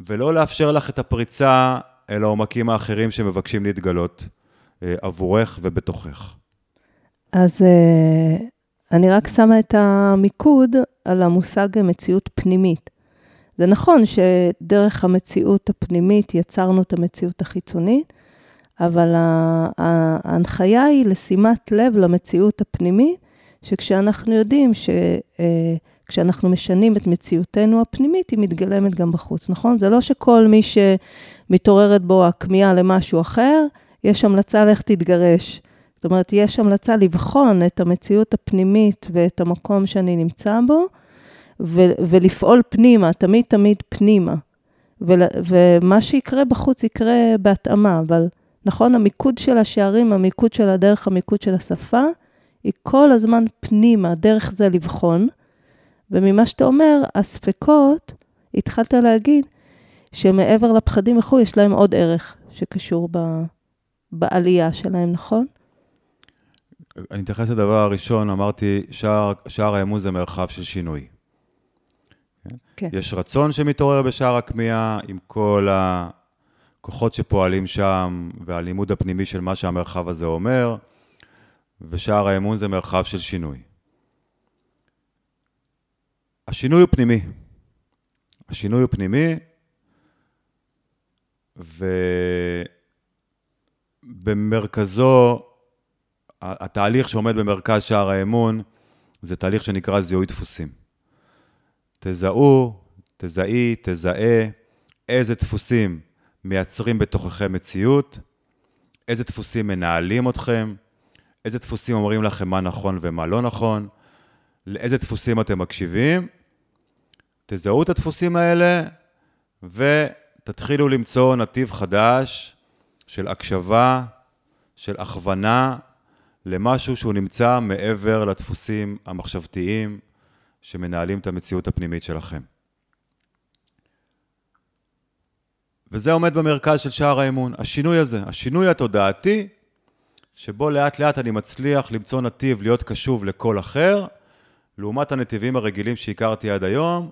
ולא לאפשר לך את הפריצה אל העומקים האחרים שמבקשים להתגלות אה, עבורך ובתוכך. אז אה, אני רק שמה את המיקוד על המושג מציאות פנימית. זה נכון שדרך המציאות הפנימית יצרנו את המציאות החיצונית, אבל ההנחיה היא לשימת לב למציאות הפנימית, שכשאנחנו יודעים שכשאנחנו אה, משנים את מציאותנו הפנימית, היא מתגלמת גם בחוץ, נכון? זה לא שכל מי שמתעוררת בו הכמיהה למשהו אחר, יש המלצה לך תתגרש. זאת אומרת, יש המלצה לבחון את המציאות הפנימית ואת המקום שאני נמצא בו, ולפעול פנימה, תמיד תמיד פנימה. ומה שיקרה בחוץ יקרה בהתאמה, אבל נכון, המיקוד של השערים, המיקוד של הדרך, המיקוד של השפה, היא כל הזמן פנימה, דרך זה לבחון. וממה שאתה אומר, הספקות, התחלת להגיד שמעבר לפחדים וכו', יש להם עוד ערך שקשור ב, בעלייה שלהם, נכון? אני אתייחס לדבר הראשון, אמרתי, שער, שער האמון זה מרחב של שינוי. כן. יש רצון שמתעורר בשער הכמיהה, עם כל הכוחות שפועלים שם, והלימוד הפנימי של מה שהמרחב הזה אומר, ושער האמון זה מרחב של שינוי. השינוי הוא פנימי. השינוי הוא פנימי, ובמרכזו, התהליך שעומד במרכז שער האמון, זה תהליך שנקרא זיהוי דפוסים. תזהו, תזהי, תזהה איזה דפוסים מייצרים בתוככם מציאות, איזה דפוסים מנהלים אתכם, איזה דפוסים אומרים לכם מה נכון ומה לא נכון, לאיזה דפוסים אתם מקשיבים. תזהו את הדפוסים האלה ותתחילו למצוא נתיב חדש של הקשבה, של הכוונה למשהו שהוא נמצא מעבר לדפוסים המחשבתיים, שמנהלים את המציאות הפנימית שלכם. וזה עומד במרכז של שער האמון, השינוי הזה, השינוי התודעתי, שבו לאט לאט אני מצליח למצוא נתיב להיות קשוב לכל אחר, לעומת הנתיבים הרגילים שהכרתי עד היום,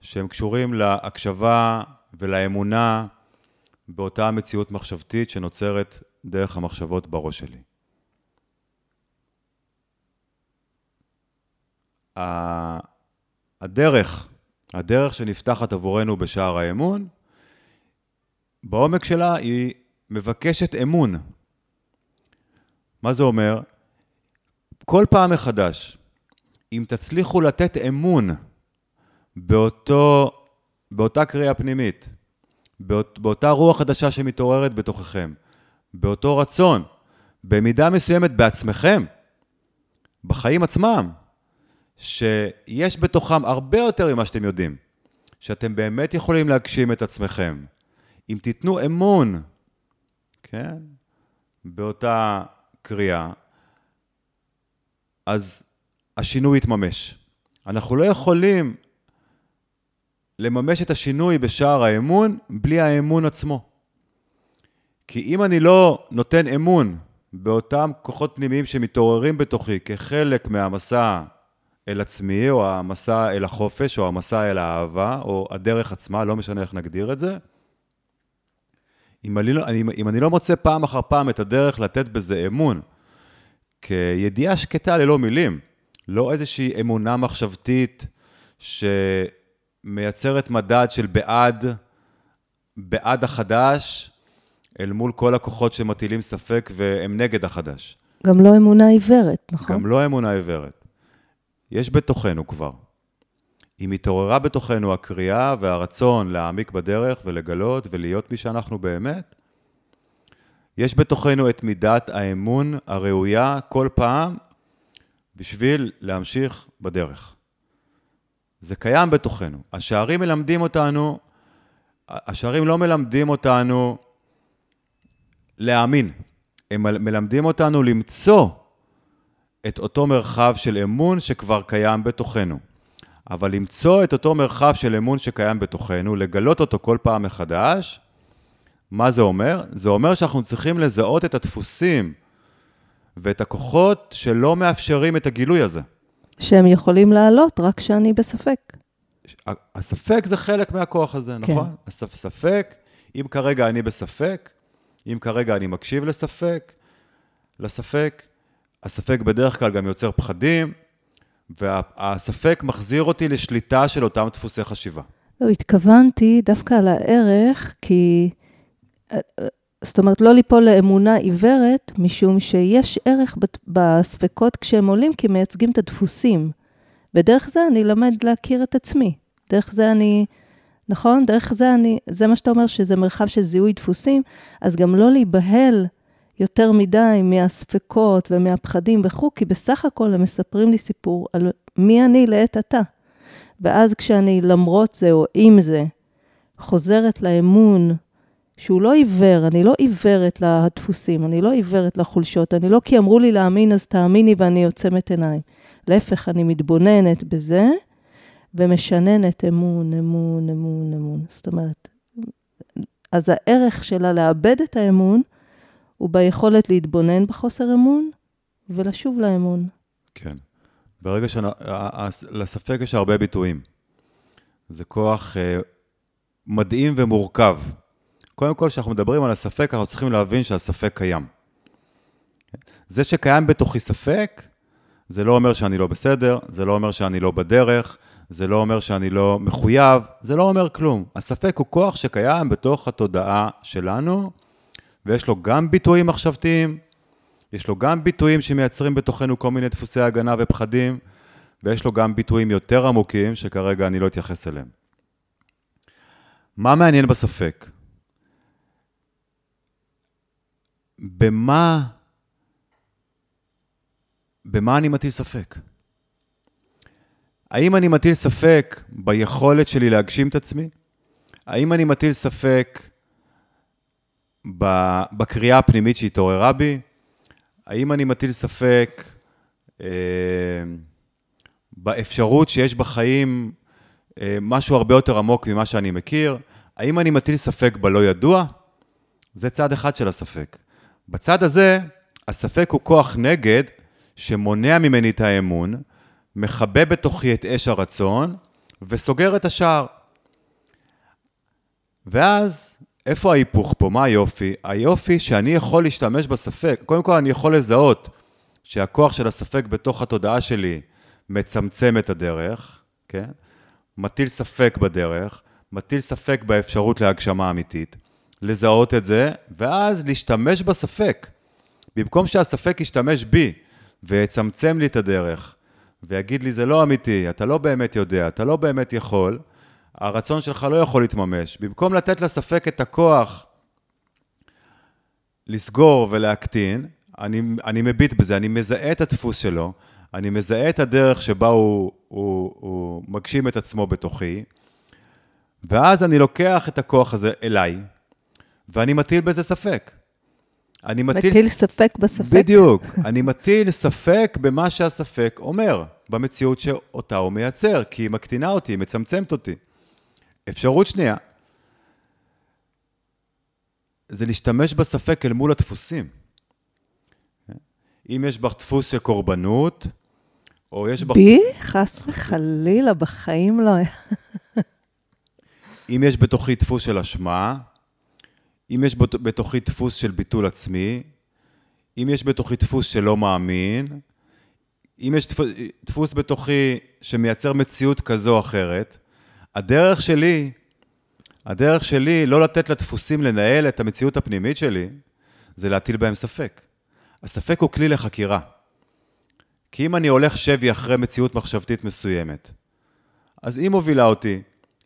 שהם קשורים להקשבה ולאמונה באותה מציאות מחשבתית שנוצרת דרך המחשבות בראש שלי. הדרך, הדרך שנפתחת עבורנו בשער האמון, בעומק שלה היא מבקשת אמון. מה זה אומר? כל פעם מחדש, אם תצליחו לתת אמון באותו, באותה קריאה פנימית, באות, באותה רוח חדשה שמתעוררת בתוככם, באותו רצון, במידה מסוימת בעצמכם, בחיים עצמם, שיש בתוכם הרבה יותר ממה שאתם יודעים, שאתם באמת יכולים להגשים את עצמכם. אם תיתנו אמון, כן, באותה קריאה, אז השינוי יתממש. אנחנו לא יכולים לממש את השינוי בשער האמון בלי האמון עצמו. כי אם אני לא נותן אמון באותם כוחות פנימיים שמתעוררים בתוכי כחלק מהמסע אל עצמי, או המסע אל החופש, או המסע אל האהבה, או הדרך עצמה, לא משנה איך נגדיר את זה, אם אני, לא, אם אני לא מוצא פעם אחר פעם את הדרך לתת בזה אמון, כידיעה שקטה ללא מילים, לא איזושהי אמונה מחשבתית שמייצרת מדד של בעד, בעד החדש, אל מול כל הכוחות שמטילים ספק והם נגד החדש. גם לא אמונה עיוורת, נכון? גם לא אמונה עיוורת. יש בתוכנו כבר. אם התעוררה בתוכנו הקריאה והרצון להעמיק בדרך ולגלות ולהיות מי שאנחנו באמת, יש בתוכנו את מידת האמון הראויה כל פעם בשביל להמשיך בדרך. זה קיים בתוכנו. השערים מלמדים אותנו, השערים לא מלמדים אותנו להאמין, הם מלמדים אותנו למצוא את אותו מרחב של אמון שכבר קיים בתוכנו. אבל למצוא את אותו מרחב של אמון שקיים בתוכנו, לגלות אותו כל פעם מחדש, מה זה אומר? זה אומר שאנחנו צריכים לזהות את הדפוסים ואת הכוחות שלא מאפשרים את הגילוי הזה. שהם יכולים לעלות רק כשאני בספק. הספק זה חלק מהכוח הזה, כן. נכון? הספק, אם כרגע אני בספק, אם כרגע אני מקשיב לספק, לספק, הספק בדרך כלל גם יוצר פחדים, והספק מחזיר אותי לשליטה של אותם דפוסי חשיבה. לא, התכוונתי דווקא על הערך, כי... אה, אה, זאת אומרת, לא ליפול לאמונה עיוורת, משום שיש ערך בספקות כשהם עולים, כי מייצגים את הדפוסים. ודרך זה אני למד להכיר את עצמי. דרך זה אני, נכון? דרך זה אני, זה מה שאתה אומר, שזה מרחב של זיהוי דפוסים, אז גם לא להיבהל יותר מדי מהספקות ומהפחדים וכו', כי בסך הכל הם מספרים לי סיפור על מי אני לעת עתה. ואז כשאני למרות זה או עם זה, חוזרת לאמון, שהוא לא עיוור, אני לא עיוורת לדפוסים, אני לא עיוורת לחולשות, אני לא כי אמרו לי להאמין אז תאמיני ואני עוצמת עיניים. להפך, אני מתבוננת בזה ומשננת אמון, אמון, אמון, אמון. זאת אומרת, אז הערך שלה לאבד את האמון, הוא ביכולת להתבונן בחוסר אמון ולשוב לאמון. כן. ברגע שלספק יש הרבה ביטויים. זה כוח uh, מדהים ומורכב. קודם כל, כשאנחנו מדברים על הספק, אנחנו צריכים להבין שהספק קיים. זה שקיים בתוכי ספק, זה לא אומר שאני לא בסדר, זה לא אומר שאני לא בדרך, זה לא אומר שאני לא מחויב, זה לא אומר כלום. הספק הוא כוח שקיים בתוך התודעה שלנו, ויש לו גם ביטויים מחשבתיים, יש לו גם ביטויים שמייצרים בתוכנו כל מיני דפוסי הגנה ופחדים, ויש לו גם ביטויים יותר עמוקים, שכרגע אני לא אתייחס אליהם. מה מעניין בספק? במה, במה אני מטיל ספק? האם אני מטיל ספק ביכולת שלי להגשים את עצמי? האם אני מטיל ספק בקריאה הפנימית שהתעוררה בי? האם אני מטיל ספק אה, באפשרות שיש בחיים אה, משהו הרבה יותר עמוק ממה שאני מכיר? האם אני מטיל ספק בלא ידוע? זה צד אחד של הספק. בצד הזה, הספק הוא כוח נגד שמונע ממני את האמון, מכבה בתוכי את אש הרצון וסוגר את השער. ואז, איפה ההיפוך פה? מה היופי? היופי שאני יכול להשתמש בספק. קודם כל, אני יכול לזהות שהכוח של הספק בתוך התודעה שלי מצמצם את הדרך, כן? מטיל ספק בדרך, מטיל ספק באפשרות להגשמה אמיתית, לזהות את זה, ואז להשתמש בספק. במקום שהספק ישתמש בי ויצמצם לי את הדרך, ויגיד לי, זה לא אמיתי, אתה לא באמת יודע, אתה לא באמת יכול, הרצון שלך לא יכול להתממש. במקום לתת לספק את הכוח לסגור ולהקטין, אני, אני מביט בזה, אני מזהה את הדפוס שלו, אני מזהה את הדרך שבה הוא, הוא, הוא מגשים את עצמו בתוכי, ואז אני לוקח את הכוח הזה אליי, ואני מטיל בזה ספק. אני מטיל... מטיל ספק בספק? בדיוק. אני מטיל ספק במה שהספק אומר, במציאות שאותה הוא מייצר, כי היא מקטינה אותי, היא מצמצמת אותי. אפשרות שנייה, זה להשתמש בספק אל מול הדפוסים. אם יש בך דפוס של קורבנות, או יש בך... בי? חס וחלילה, בחיים לא. אם יש בתוכי דפוס של אשמה, אם יש בתוכי דפוס של ביטול עצמי, אם יש בתוכי דפוס שלא מאמין, אם יש דפוס בתוכי שמייצר מציאות כזו או אחרת, הדרך שלי, הדרך שלי לא לתת לדפוסים לנהל את המציאות הפנימית שלי, זה להטיל בהם ספק. הספק הוא כלי לחקירה. כי אם אני הולך שבי אחרי מציאות מחשבתית מסוימת, אז היא מובילה אותי,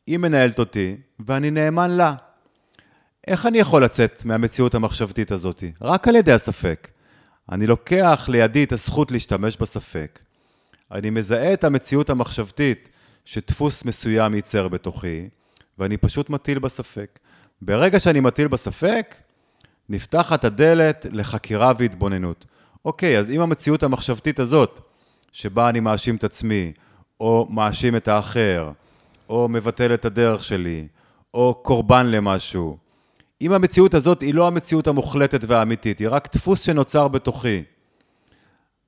היא מנהלת אותי, ואני נאמן לה. איך אני יכול לצאת מהמציאות המחשבתית הזאת? רק על ידי הספק. אני לוקח לידי את הזכות להשתמש בספק. אני מזהה את המציאות המחשבתית שדפוס מסוים ייצר בתוכי, ואני פשוט מטיל בספק. ברגע שאני מטיל בספק, נפתחת הדלת לחקירה והתבוננות. אוקיי, אז אם המציאות המחשבתית הזאת, שבה אני מאשים את עצמי, או מאשים את האחר, או מבטל את הדרך שלי, או קורבן למשהו, אם המציאות הזאת היא לא המציאות המוחלטת והאמיתית, היא רק דפוס שנוצר בתוכי,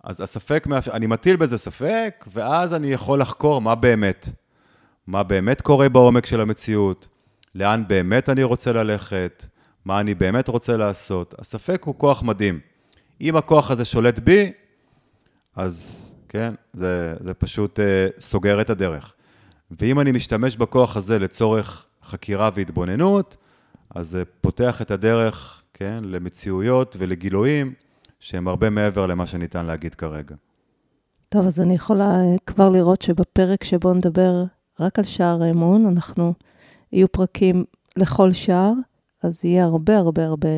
אז הספק, אני מטיל בזה ספק, ואז אני יכול לחקור מה באמת. מה באמת קורה בעומק של המציאות, לאן באמת אני רוצה ללכת, מה אני באמת רוצה לעשות. הספק הוא כוח מדהים. אם הכוח הזה שולט בי, אז כן, זה, זה פשוט uh, סוגר את הדרך. ואם אני משתמש בכוח הזה לצורך חקירה והתבוננות, אז זה פותח את הדרך, כן, למציאויות ולגילויים שהם הרבה מעבר למה שניתן להגיד כרגע. טוב, אז אני יכולה אה, כבר לראות שבפרק שבו נדבר רק על שער האמון, אנחנו, יהיו פרקים לכל שער, אז יהיה הרבה הרבה הרבה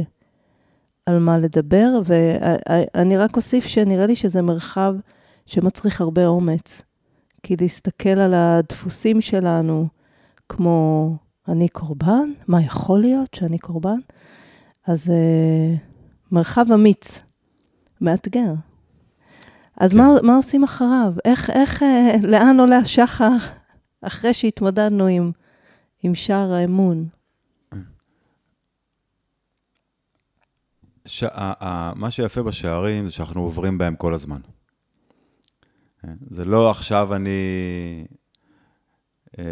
על מה לדבר, ואני רק אוסיף שנראה לי שזה מרחב שמצריך הרבה אומץ. כי להסתכל על הדפוסים שלנו, כמו אני קורבן, מה יכול להיות שאני קורבן? אז uh, מרחב אמיץ, מאתגר. אז כן. מה, מה עושים אחריו? איך, איך, אה, לאן עולה השחר אחרי שהתמודדנו עם, עם שער האמון? ש... מה שיפה בשערים זה שאנחנו עוברים בהם כל הזמן. זה לא עכשיו אני אה,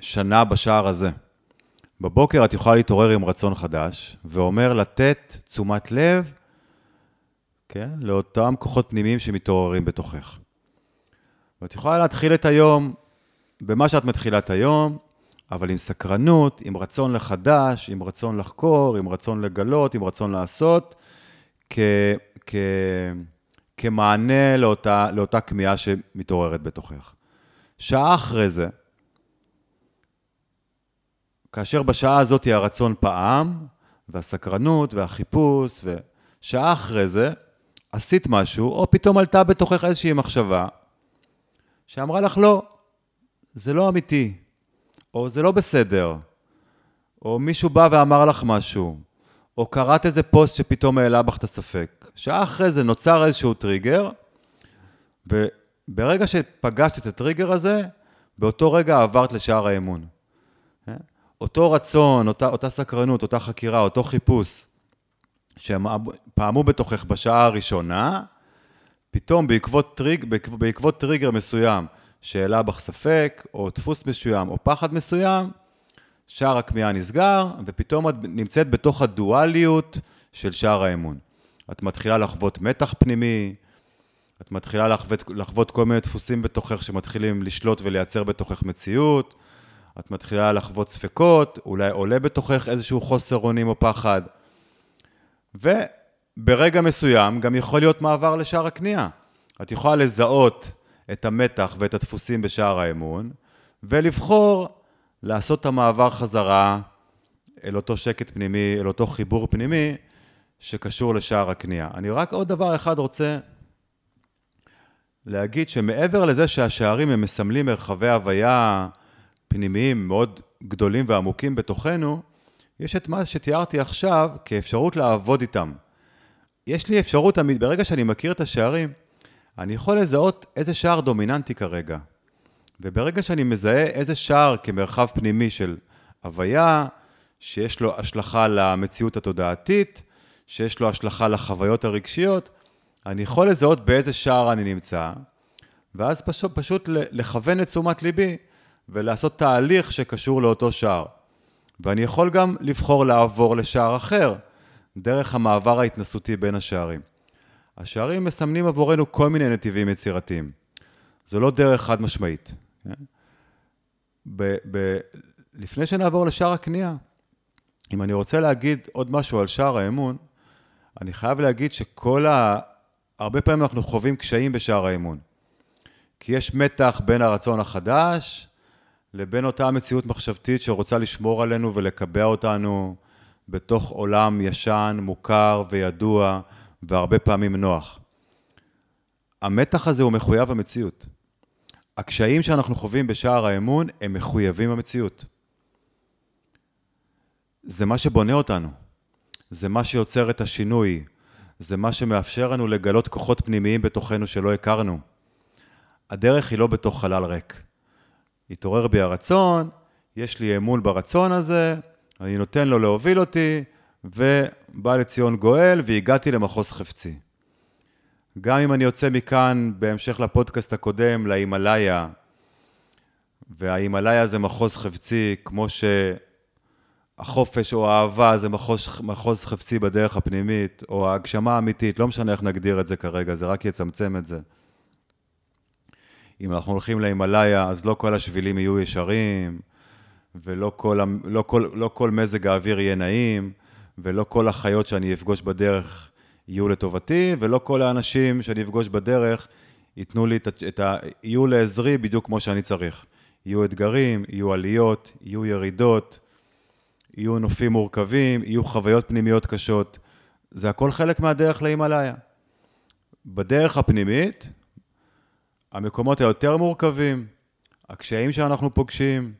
שנה בשער הזה. בבוקר את יכולה להתעורר עם רצון חדש, ואומר לתת תשומת לב, כן, לאותם כוחות פנימיים שמתעוררים בתוכך. ואת יכולה להתחיל את היום במה שאת מתחילה את היום, אבל עם סקרנות, עם רצון לחדש, עם רצון לחקור, עם רצון לגלות, עם רצון לעשות, כ... כ... כמענה לאותה, לאותה כמיהה שמתעוררת בתוכך. שעה אחרי זה, כאשר בשעה הזאת הרצון פעם, והסקרנות, והחיפוש, ושעה אחרי זה, עשית משהו, או פתאום עלתה בתוכך איזושהי מחשבה, שאמרה לך, לא, זה לא אמיתי, או זה לא בסדר, או מישהו בא ואמר לך משהו, או קראת איזה פוסט שפתאום העלה בך את הספק. שעה אחרי זה נוצר איזשהו טריגר, וברגע שפגשת את הטריגר הזה, באותו רגע עברת לשער האמון. אותו רצון, אותה, אותה סקרנות, אותה חקירה, אותו חיפוש, פעמו בתוכך בשעה הראשונה, פתאום בעקבות, טריג, בעקבות טריגר מסוים שהעלה בך ספק, או דפוס מסוים, או פחד מסוים, שער הכמיהה נסגר, ופתאום את נמצאת בתוך הדואליות של שער האמון. את מתחילה לחוות מתח פנימי, את מתחילה לחוות, לחוות כל מיני דפוסים בתוכך שמתחילים לשלוט ולייצר בתוכך מציאות, את מתחילה לחוות ספקות, אולי עולה בתוכך איזשהו חוסר אונים או פחד. וברגע מסוים גם יכול להיות מעבר לשער הכניעה. את יכולה לזהות את המתח ואת הדפוסים בשער האמון, ולבחור לעשות את המעבר חזרה אל אותו שקט פנימי, אל אותו חיבור פנימי שקשור לשער הכניעה. אני רק עוד דבר אחד רוצה להגיד שמעבר לזה שהשערים הם מסמלים מרחבי הוויה פנימיים מאוד גדולים ועמוקים בתוכנו, יש את מה שתיארתי עכשיו כאפשרות לעבוד איתם. יש לי אפשרות תמיד, ברגע שאני מכיר את השערים, אני יכול לזהות איזה שער דומיננטי כרגע. וברגע שאני מזהה איזה שער כמרחב פנימי של הוויה, שיש לו השלכה למציאות התודעתית, שיש לו השלכה לחוויות הרגשיות, אני יכול לזהות באיזה שער אני נמצא, ואז פשוט, פשוט לכוון את תשומת ליבי ולעשות תהליך שקשור לאותו שער. ואני יכול גם לבחור לעבור לשער אחר, דרך המעבר ההתנסותי בין השערים. השערים מסמנים עבורנו כל מיני נתיבים יצירתיים. זו לא דרך חד משמעית. ב- ב- לפני שנעבור לשער הקנייה, אם אני רוצה להגיד עוד משהו על שער האמון, אני חייב להגיד שכל ה... הרבה פעמים אנחנו חווים קשיים בשער האמון. כי יש מתח בין הרצון החדש לבין אותה מציאות מחשבתית שרוצה לשמור עלינו ולקבע אותנו בתוך עולם ישן, מוכר וידוע, והרבה פעמים נוח. המתח הזה הוא מחויב המציאות. הקשיים שאנחנו חווים בשער האמון הם מחויבים המציאות. זה מה שבונה אותנו, זה מה שיוצר את השינוי, זה מה שמאפשר לנו לגלות כוחות פנימיים בתוכנו שלא הכרנו. הדרך היא לא בתוך חלל ריק. התעורר בי הרצון, יש לי אמון ברצון הזה, אני נותן לו להוביל אותי, ובא לציון גואל, והגעתי למחוז חפצי. גם אם אני יוצא מכאן, בהמשך לפודקאסט הקודם, להימאליה, וההימאליה זה מחוז חפצי, כמו שהחופש או האהבה זה מחוז, מחוז חפצי בדרך הפנימית, או ההגשמה האמיתית, לא משנה איך נגדיר את זה כרגע, זה רק יצמצם את זה. אם אנחנו הולכים להימאליה, אז לא כל השבילים יהיו ישרים, ולא כל, לא כל, לא כל מזג האוויר יהיה נעים, ולא כל החיות שאני אפגוש בדרך יהיו לטובתי, ולא כל האנשים שאני אפגוש בדרך ייתנו לי את ה... יהיו לעזרי בדיוק כמו שאני צריך. יהיו אתגרים, יהיו עליות, יהיו ירידות, יהיו נופים מורכבים, יהיו חוויות פנימיות קשות. זה הכל חלק מהדרך להימאליה. בדרך הפנימית, המקומות היותר מורכבים, הקשיים שאנחנו פוגשים,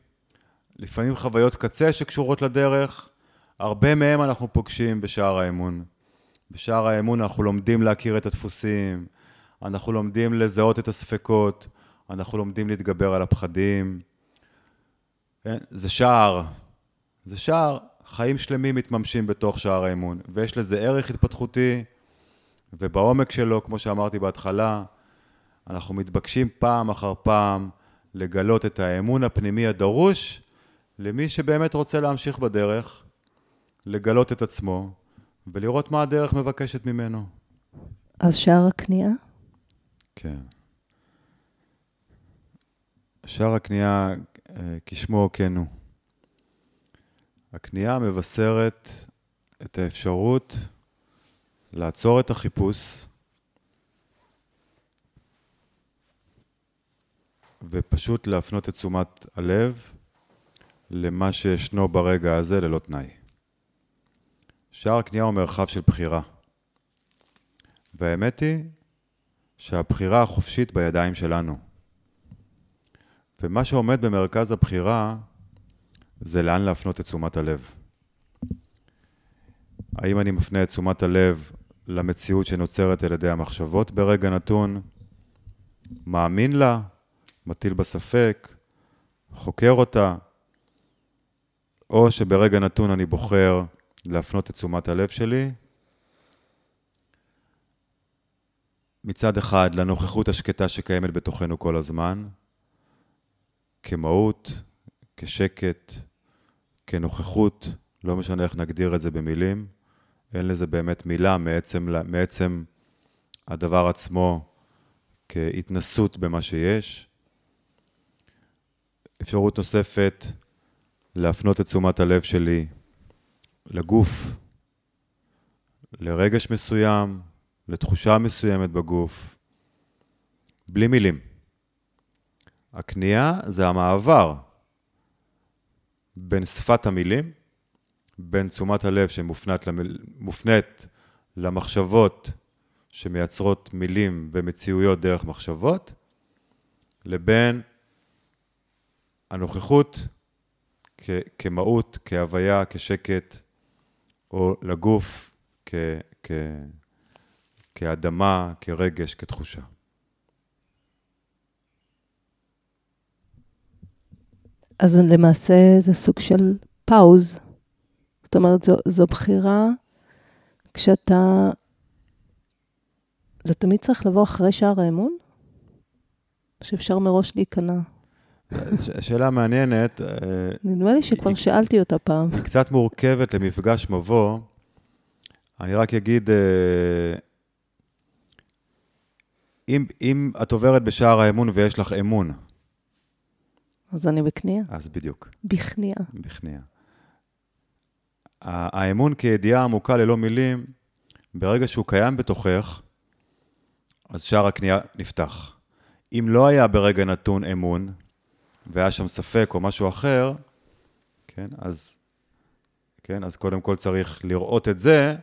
לפעמים חוויות קצה שקשורות לדרך, הרבה מהם אנחנו פוגשים בשער האמון. בשער האמון אנחנו לומדים להכיר את הדפוסים, אנחנו לומדים לזהות את הספקות, אנחנו לומדים להתגבר על הפחדים. כן? זה שער, זה שער, חיים שלמים מתממשים בתוך שער האמון, ויש לזה ערך התפתחותי, ובעומק שלו, כמו שאמרתי בהתחלה, אנחנו מתבקשים פעם אחר פעם לגלות את האמון הפנימי הדרוש למי שבאמת רוצה להמשיך בדרך, לגלות את עצמו ולראות מה הדרך מבקשת ממנו. אז שער הקנייה? כן. שער הקנייה, אה, כשמו כן הוא. הקנייה מבשרת את האפשרות לעצור את החיפוש ופשוט להפנות את תשומת הלב למה שישנו ברגע הזה ללא תנאי. שער קנייה הוא מרחב של בחירה. והאמת היא שהבחירה החופשית בידיים שלנו. ומה שעומד במרכז הבחירה זה לאן להפנות את תשומת הלב. האם אני מפנה את תשומת הלב למציאות שנוצרת על ידי המחשבות ברגע נתון, מאמין לה, מטיל בה ספק, חוקר אותה, או שברגע נתון אני בוחר להפנות את תשומת הלב שלי מצד אחד לנוכחות השקטה שקיימת בתוכנו כל הזמן, כמהות, כשקט, כנוכחות, לא משנה איך נגדיר את זה במילים, אין לזה באמת מילה מעצם, מעצם הדבר עצמו כהתנסות במה שיש. אפשרות נוספת, להפנות את תשומת הלב שלי לגוף, לרגש מסוים, לתחושה מסוימת בגוף, בלי מילים. הכניעה זה המעבר בין שפת המילים, בין תשומת הלב שמופנית למיל... למחשבות שמייצרות מילים ומציאויות דרך מחשבות, לבין הנוכחות כ- כמהות, כהוויה, כשקט, או לגוף כ- כ- כאדמה, כרגש, כתחושה. אז למעשה זה סוג של פאוז. זאת אומרת, זו, זו בחירה כשאתה... זה תמיד צריך לבוא אחרי שער האמון? שאפשר מראש להיכנע. שאלה מעניינת. אה, נדמה לי שכבר שאלתי אותה פעם. היא קצת מורכבת למפגש מבוא. אני רק אגיד, אה, אם, אם את עוברת בשער האמון ויש לך אמון, אז אני בכניעה. אז בדיוק. בכניעה. בכניעה. האמון כידיעה עמוקה ללא מילים, ברגע שהוא קיים בתוכך, אז שער הכניעה נפתח. אם לא היה ברגע נתון אמון, והיה שם ספק או משהו אחר, כן, אז, כן, אז קודם כל צריך לראות את זה,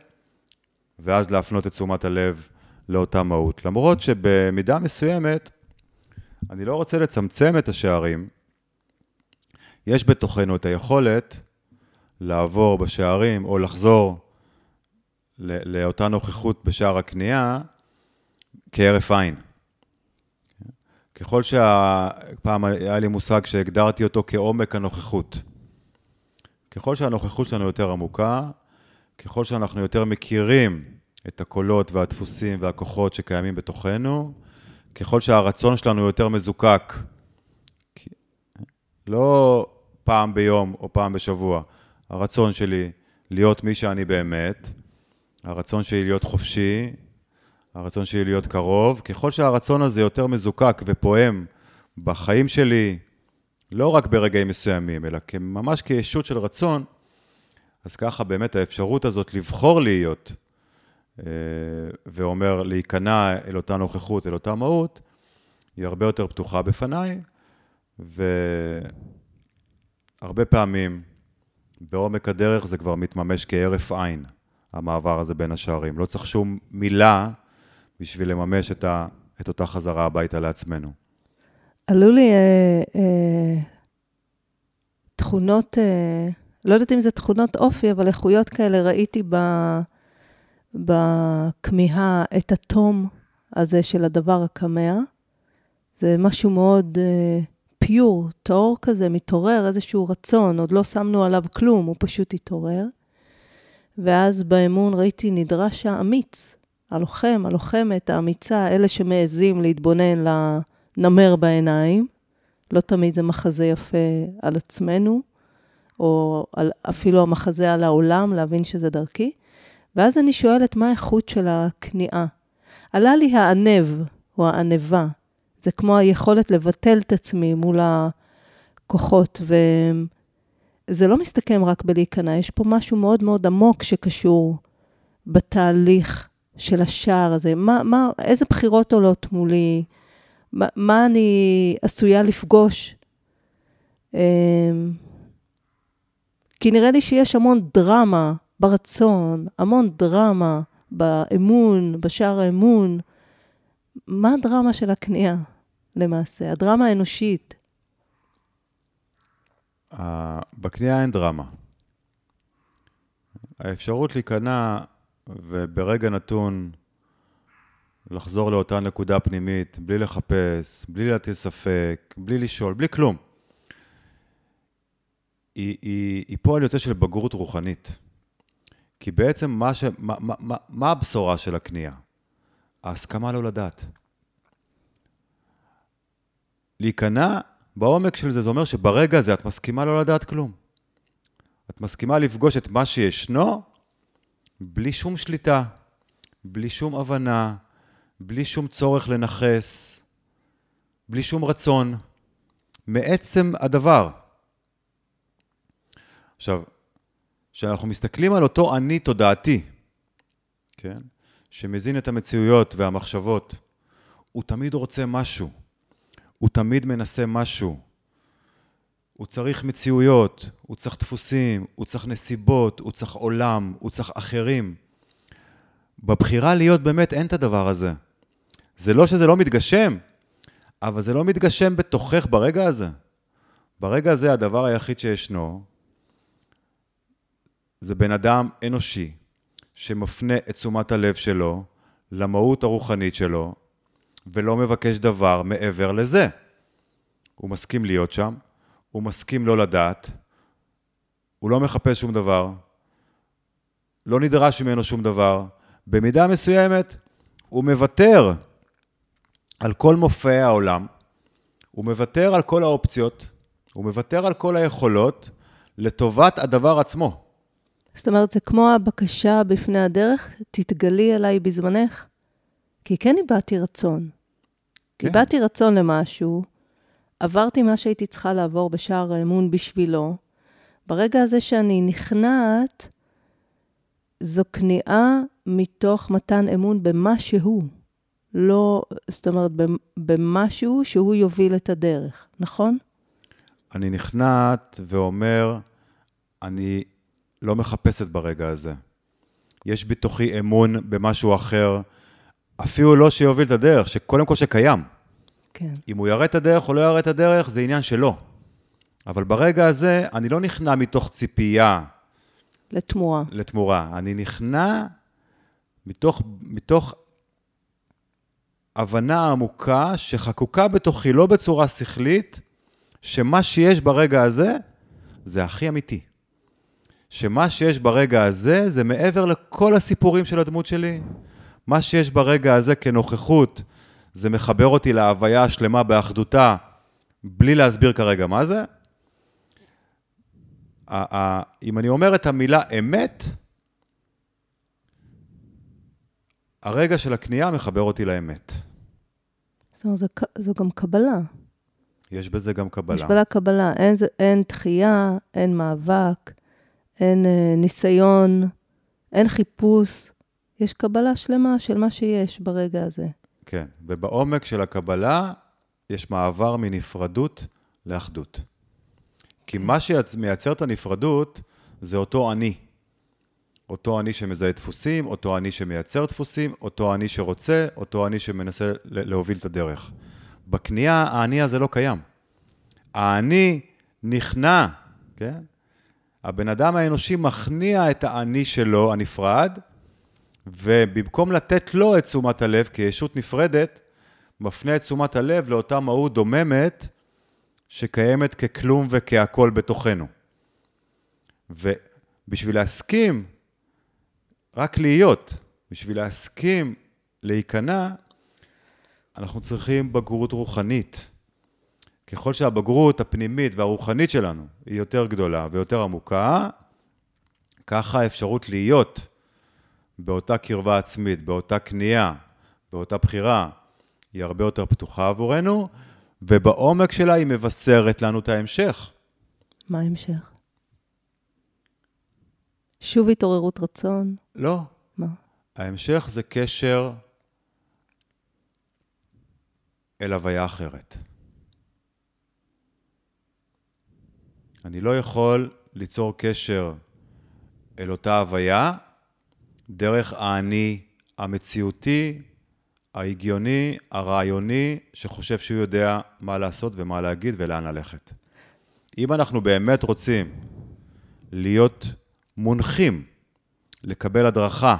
ואז להפנות את תשומת הלב לאותה מהות. למרות שבמידה מסוימת, אני לא רוצה לצמצם את השערים, יש בתוכנו את היכולת לעבור בשערים או לחזור לאותה נוכחות בשער הקנייה כהרף עין. ככל שהפעם היה לי מושג שהגדרתי אותו כעומק הנוכחות. ככל שהנוכחות שלנו יותר עמוקה, ככל שאנחנו יותר מכירים את הקולות והדפוסים והכוחות שקיימים בתוכנו, ככל שהרצון שלנו יותר מזוקק, לא פעם ביום או פעם בשבוע, הרצון שלי להיות מי שאני באמת, הרצון שלי להיות חופשי, הרצון שלי להיות קרוב, ככל שהרצון הזה יותר מזוקק ופועם בחיים שלי, לא רק ברגעים מסוימים, אלא ממש כישות של רצון, אז ככה באמת האפשרות הזאת לבחור להיות, אה, ואומר להיכנע אל אותה נוכחות, אל אותה מהות, היא הרבה יותר פתוחה בפניי, והרבה פעמים בעומק הדרך זה כבר מתממש כהרף עין, המעבר הזה בין השערים. לא צריך שום מילה בשביל לממש את, ה, את אותה חזרה הביתה לעצמנו. עלו לי אה, אה, תכונות, אה, לא יודעת אם זה תכונות אופי, אבל איכויות כאלה ראיתי בכמיהה את התום הזה של הדבר הקמע. זה משהו מאוד אה, פיור, טהור כזה, מתעורר איזשהו רצון, עוד לא שמנו עליו כלום, הוא פשוט התעורר. ואז באמון ראיתי נדרש האמיץ, הלוחם, הלוחמת, האמיצה, אלה שמעזים להתבונן לנמר בעיניים. לא תמיד זה מחזה יפה על עצמנו, או על, אפילו המחזה על העולם, להבין שזה דרכי. ואז אני שואלת, מה האיכות של הכניעה? עלה לי הענב, או הענבה. זה כמו היכולת לבטל את עצמי מול הכוחות, וזה לא מסתכם רק בלהיכנע, יש פה משהו מאוד מאוד עמוק שקשור בתהליך של השער הזה? מה, מה, איזה בחירות עולות מולי? מה, מה אני עשויה לפגוש? אמ, כי נראה לי שיש המון דרמה ברצון, המון דרמה באמון, בשער האמון. מה הדרמה של הכניעה למעשה? הדרמה האנושית. בכניעה אין דרמה. האפשרות להיכנע וברגע נתון לחזור לאותה נקודה פנימית, בלי לחפש, בלי להטיל ספק, בלי לשאול, בלי כלום. היא, היא, היא פועל יוצא של בגרות רוחנית. כי בעצם מה, ש, מה, מה, מה, מה הבשורה של הכניעה? ההסכמה לא לדעת. להיכנע בעומק של זה, זה אומר שברגע הזה את מסכימה לא לדעת כלום. את מסכימה לפגוש את מה שישנו בלי שום שליטה, בלי שום הבנה, בלי שום צורך לנכס, בלי שום רצון, מעצם הדבר. עכשיו, כשאנחנו מסתכלים על אותו אני תודעתי, כן? שמזין את המציאויות והמחשבות, הוא תמיד רוצה משהו, הוא תמיד מנסה משהו. הוא צריך מציאויות, הוא צריך דפוסים, הוא צריך נסיבות, הוא צריך עולם, הוא צריך אחרים. בבחירה להיות באמת אין את הדבר הזה. זה לא שזה לא מתגשם, אבל זה לא מתגשם בתוכך ברגע הזה. ברגע הזה הדבר היחיד שישנו זה בן אדם אנושי שמפנה את תשומת הלב שלו למהות הרוחנית שלו ולא מבקש דבר מעבר לזה. הוא מסכים להיות שם, הוא מסכים לא לדעת, הוא לא מחפש שום דבר, לא נדרש ממנו שום דבר. במידה מסוימת הוא מוותר על כל מופעי העולם, הוא מוותר על כל האופציות, הוא מוותר על כל היכולות לטובת הדבר עצמו. זאת אומרת, זה כמו הבקשה בפני הדרך, תתגלי אליי בזמנך. כי כן הבעתי רצון. כן. הבעתי רצון למשהו, עברתי מה שהייתי צריכה לעבור בשער האמון בשבילו. ברגע הזה שאני נכנעת, זו כניעה מתוך מתן אמון במה שהוא. לא, זאת אומרת, במשהו שהוא יוביל את הדרך, נכון? אני נכנעת ואומר, אני לא מחפשת ברגע הזה. יש בתוכי אמון במשהו אחר, אפילו לא שיוביל את הדרך, שקודם כל שקיים. כן. אם הוא יראה את הדרך או לא יראה את הדרך, זה עניין שלו. אבל ברגע הזה, אני לא נכנע מתוך ציפייה. לתמורה. לתמורה. אני נכנע מתוך, מתוך הבנה עמוקה שחקוקה בתוכי, לא בצורה שכלית, שמה שיש ברגע הזה, זה הכי אמיתי. שמה שיש ברגע הזה, זה מעבר לכל הסיפורים של הדמות שלי. מה שיש ברגע הזה כנוכחות, זה מחבר אותי להוויה השלמה באחדותה, בלי להסביר כרגע מה זה. אם אני אומר את המילה אמת, הרגע של הקנייה מחבר אותי לאמת. זאת אומרת, זו גם קבלה. יש בזה גם קבלה. יש בזה קבלה. אין, אין דחייה, אין מאבק, אין אה, ניסיון, אין חיפוש. יש קבלה שלמה של מה שיש ברגע הזה. כן, ובעומק של הקבלה יש מעבר מנפרדות לאחדות. כי מה שמייצר את הנפרדות זה אותו אני. אותו אני שמזהה דפוסים, אותו אני שמייצר דפוסים, אותו אני שרוצה, אותו אני שמנסה להוביל את הדרך. בקנייה האני הזה לא קיים. האני נכנע, כן? הבן אדם האנושי מכניע את האני שלו, הנפרד, ובמקום לתת לו את תשומת הלב כישות נפרדת, מפנה את תשומת הלב לאותה מהות דוממת שקיימת ככלום וכהכול בתוכנו. ובשביל להסכים רק להיות, בשביל להסכים להיכנע, אנחנו צריכים בגרות רוחנית. ככל שהבגרות הפנימית והרוחנית שלנו היא יותר גדולה ויותר עמוקה, ככה האפשרות להיות באותה קרבה עצמית, באותה כניעה, באותה בחירה, היא הרבה יותר פתוחה עבורנו, ובעומק שלה היא מבשרת לנו את ההמשך. מה ההמשך? שוב התעוררות רצון? לא. מה? ההמשך זה קשר אל הוויה אחרת. אני לא יכול ליצור קשר אל אותה הוויה דרך האני המציאותי, ההגיוני, הרעיוני, שחושב שהוא יודע מה לעשות ומה להגיד ולאן ללכת. אם אנחנו באמת רוצים להיות מונחים לקבל הדרכה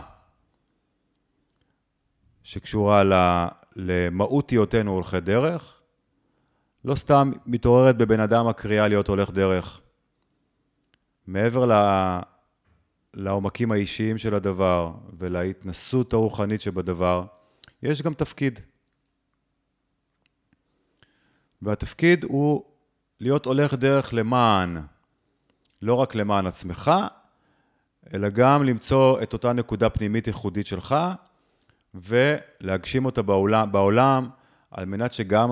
שקשורה למהות היותנו הולכי דרך, לא סתם מתעוררת בבן אדם הקריאה להיות הולך דרך. מעבר לעומקים האישיים של הדבר ולהתנסות הרוחנית שבדבר, יש גם תפקיד. והתפקיד הוא להיות הולך דרך למען, לא רק למען עצמך, אלא גם למצוא את אותה נקודה פנימית ייחודית שלך, ולהגשים אותה בעולם, בעולם על מנת שגם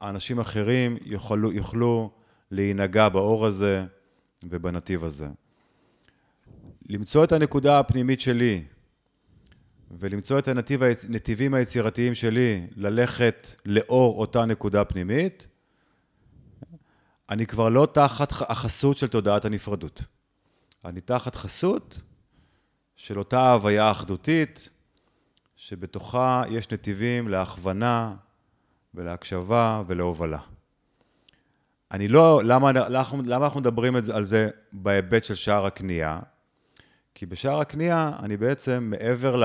האנשים האחרים יוכלו, יוכלו להינגע באור הזה ובנתיב הזה. למצוא את הנקודה הפנימית שלי ולמצוא את הנתיב, הנתיבים היצירתיים שלי ללכת לאור אותה נקודה פנימית, אני כבר לא תחת החסות של תודעת הנפרדות. אני תחת חסות של אותה הוויה אחדותית, שבתוכה יש נתיבים להכוונה ולהקשבה ולהובלה. אני לא, למה, למה אנחנו מדברים על זה בהיבט של שער הקנייה? כי בשער הקנייה אני בעצם מעבר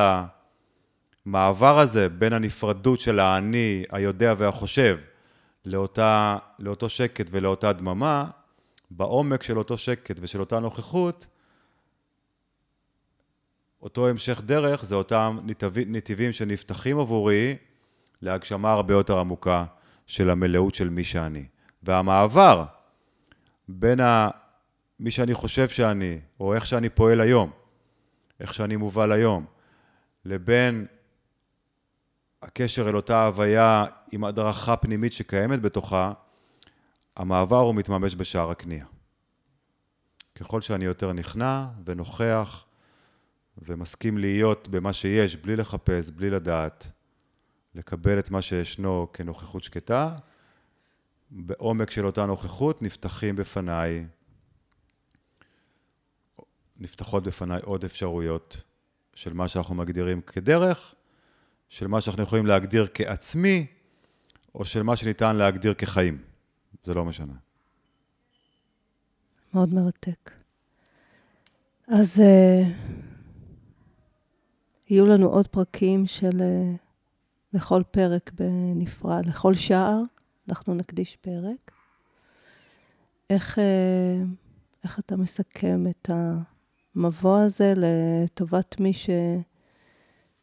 למעבר הזה בין הנפרדות של האני, היודע והחושב, לאותה, לאותו שקט ולאותה דממה, בעומק של אותו שקט ושל אותה נוכחות, אותו המשך דרך זה אותם נתיבים, שנפתחים עבורי להגשמה הרבה יותר עמוקה של המלאות של מי שאני. והמעבר בין ה... מי שאני חושב שאני, או איך שאני פועל היום, איך שאני מובל היום, לבין הקשר אל אותה הוויה עם הדרכה פנימית שקיימת בתוכה, המעבר הוא מתממש בשער הקנייה. ככל שאני יותר נכנע ונוכח ומסכים להיות במה שיש, בלי לחפש, בלי לדעת, לקבל את מה שישנו כנוכחות שקטה, בעומק של אותה נוכחות נפתחים בפניי, נפתחות בפניי עוד אפשרויות של מה שאנחנו מגדירים כדרך, של מה שאנחנו יכולים להגדיר כעצמי, או של מה שניתן להגדיר כחיים. זה לא משנה. מאוד מרתק. אז uh, יהיו לנו עוד פרקים של uh, לכל פרק בנפרד, לכל שער, אנחנו נקדיש פרק. איך, uh, איך אתה מסכם את המבוא הזה לטובת מי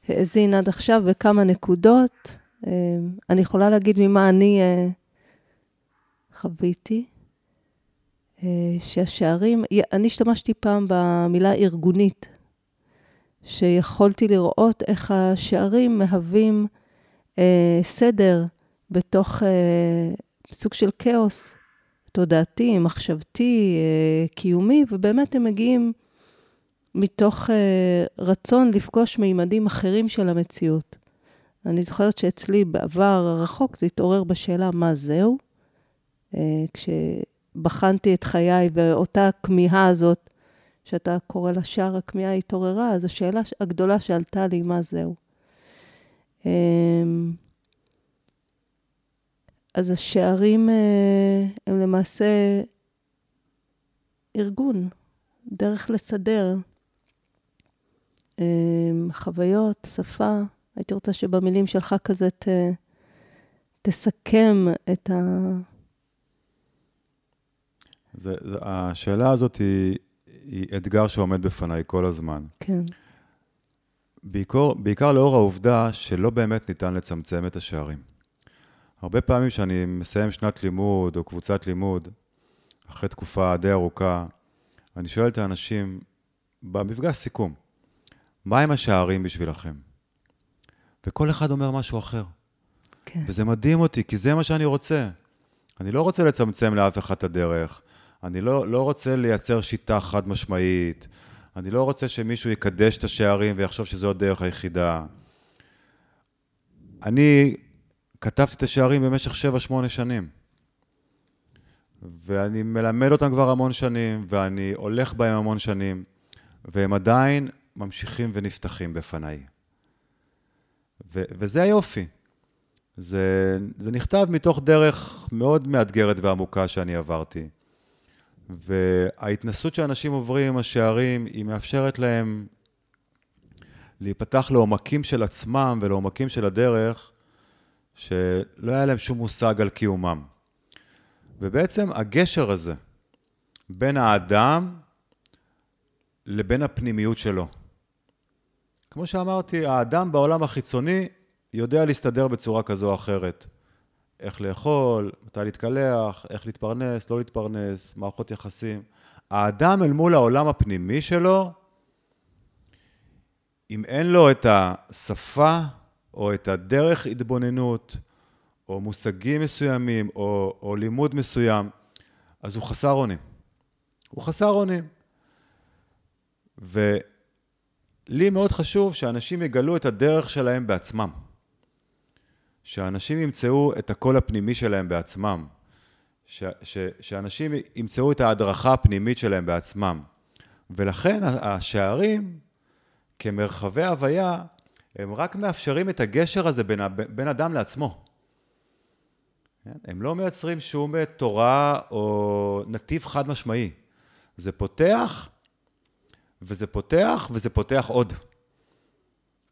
שהאזין עד עכשיו וכמה נקודות? Uh, אני יכולה להגיד ממה אני uh, חוויתי. שהשערים, אני השתמשתי פעם במילה ארגונית, שיכולתי לראות איך השערים מהווים אה, סדר בתוך אה, סוג של כאוס תודעתי, מחשבתי, אה, קיומי, ובאמת הם מגיעים מתוך אה, רצון לפגוש מימדים אחרים של המציאות. אני זוכרת שאצלי בעבר הרחוק זה התעורר בשאלה מה זהו. אה, כשבחנתי את חיי ואותה כמיהה הזאת שאתה קורא לה שער הכמיהה התעוררה, אז השאלה הגדולה שעלתה לי, מה זהו? אמ, אז השערים אה, הם למעשה ארגון, דרך לסדר חוויות, שפה. הייתי רוצה שבמילים שלך כזה ת, תסכם את ה... זה, זה, השאלה הזאת היא, היא אתגר שעומד בפניי כל הזמן. כן. בעיקר, בעיקר לאור העובדה שלא באמת ניתן לצמצם את השערים. הרבה פעמים כשאני מסיים שנת לימוד או קבוצת לימוד, אחרי תקופה די ארוכה, אני שואל את האנשים במפגש סיכום, מה הם השערים בשבילכם? וכל אחד אומר משהו אחר. כן. וזה מדהים אותי, כי זה מה שאני רוצה. אני לא רוצה לצמצם לאף אחד את הדרך. אני לא, לא רוצה לייצר שיטה חד משמעית. אני לא רוצה שמישהו יקדש את השערים ויחשוב שזו הדרך היחידה. אני כתבתי את השערים במשך 7-8 שנים. ואני מלמד אותם כבר המון שנים, ואני הולך בהם המון שנים, והם עדיין ממשיכים ונפתחים בפניי. ו- וזה היופי. זה, זה נכתב מתוך דרך מאוד מאתגרת ועמוקה שאני עברתי. וההתנסות שאנשים עוברים עם השערים, היא מאפשרת להם להיפתח לעומקים של עצמם ולעומקים של הדרך, שלא היה להם שום מושג על קיומם. ובעצם הגשר הזה בין האדם לבין הפנימיות שלו. כמו שאמרתי, האדם בעולם החיצוני יודע להסתדר בצורה כזו או אחרת. איך לאכול, מתי להתקלח, איך להתפרנס, לא להתפרנס, מערכות יחסים. האדם אל מול העולם הפנימי שלו, אם אין לו את השפה או את הדרך התבוננות, או מושגים מסוימים, או, או לימוד מסוים, אז הוא חסר אונים. הוא חסר אונים. ולי מאוד חשוב שאנשים יגלו את הדרך שלהם בעצמם. שאנשים ימצאו את הקול הפנימי שלהם בעצמם. ש, ש, שאנשים ימצאו את ההדרכה הפנימית שלהם בעצמם. ולכן השערים, כמרחבי הוויה, הם רק מאפשרים את הגשר הזה בין, בין אדם לעצמו. הם לא מייצרים שום תורה או נתיב חד משמעי. זה פותח, וזה פותח, וזה פותח עוד.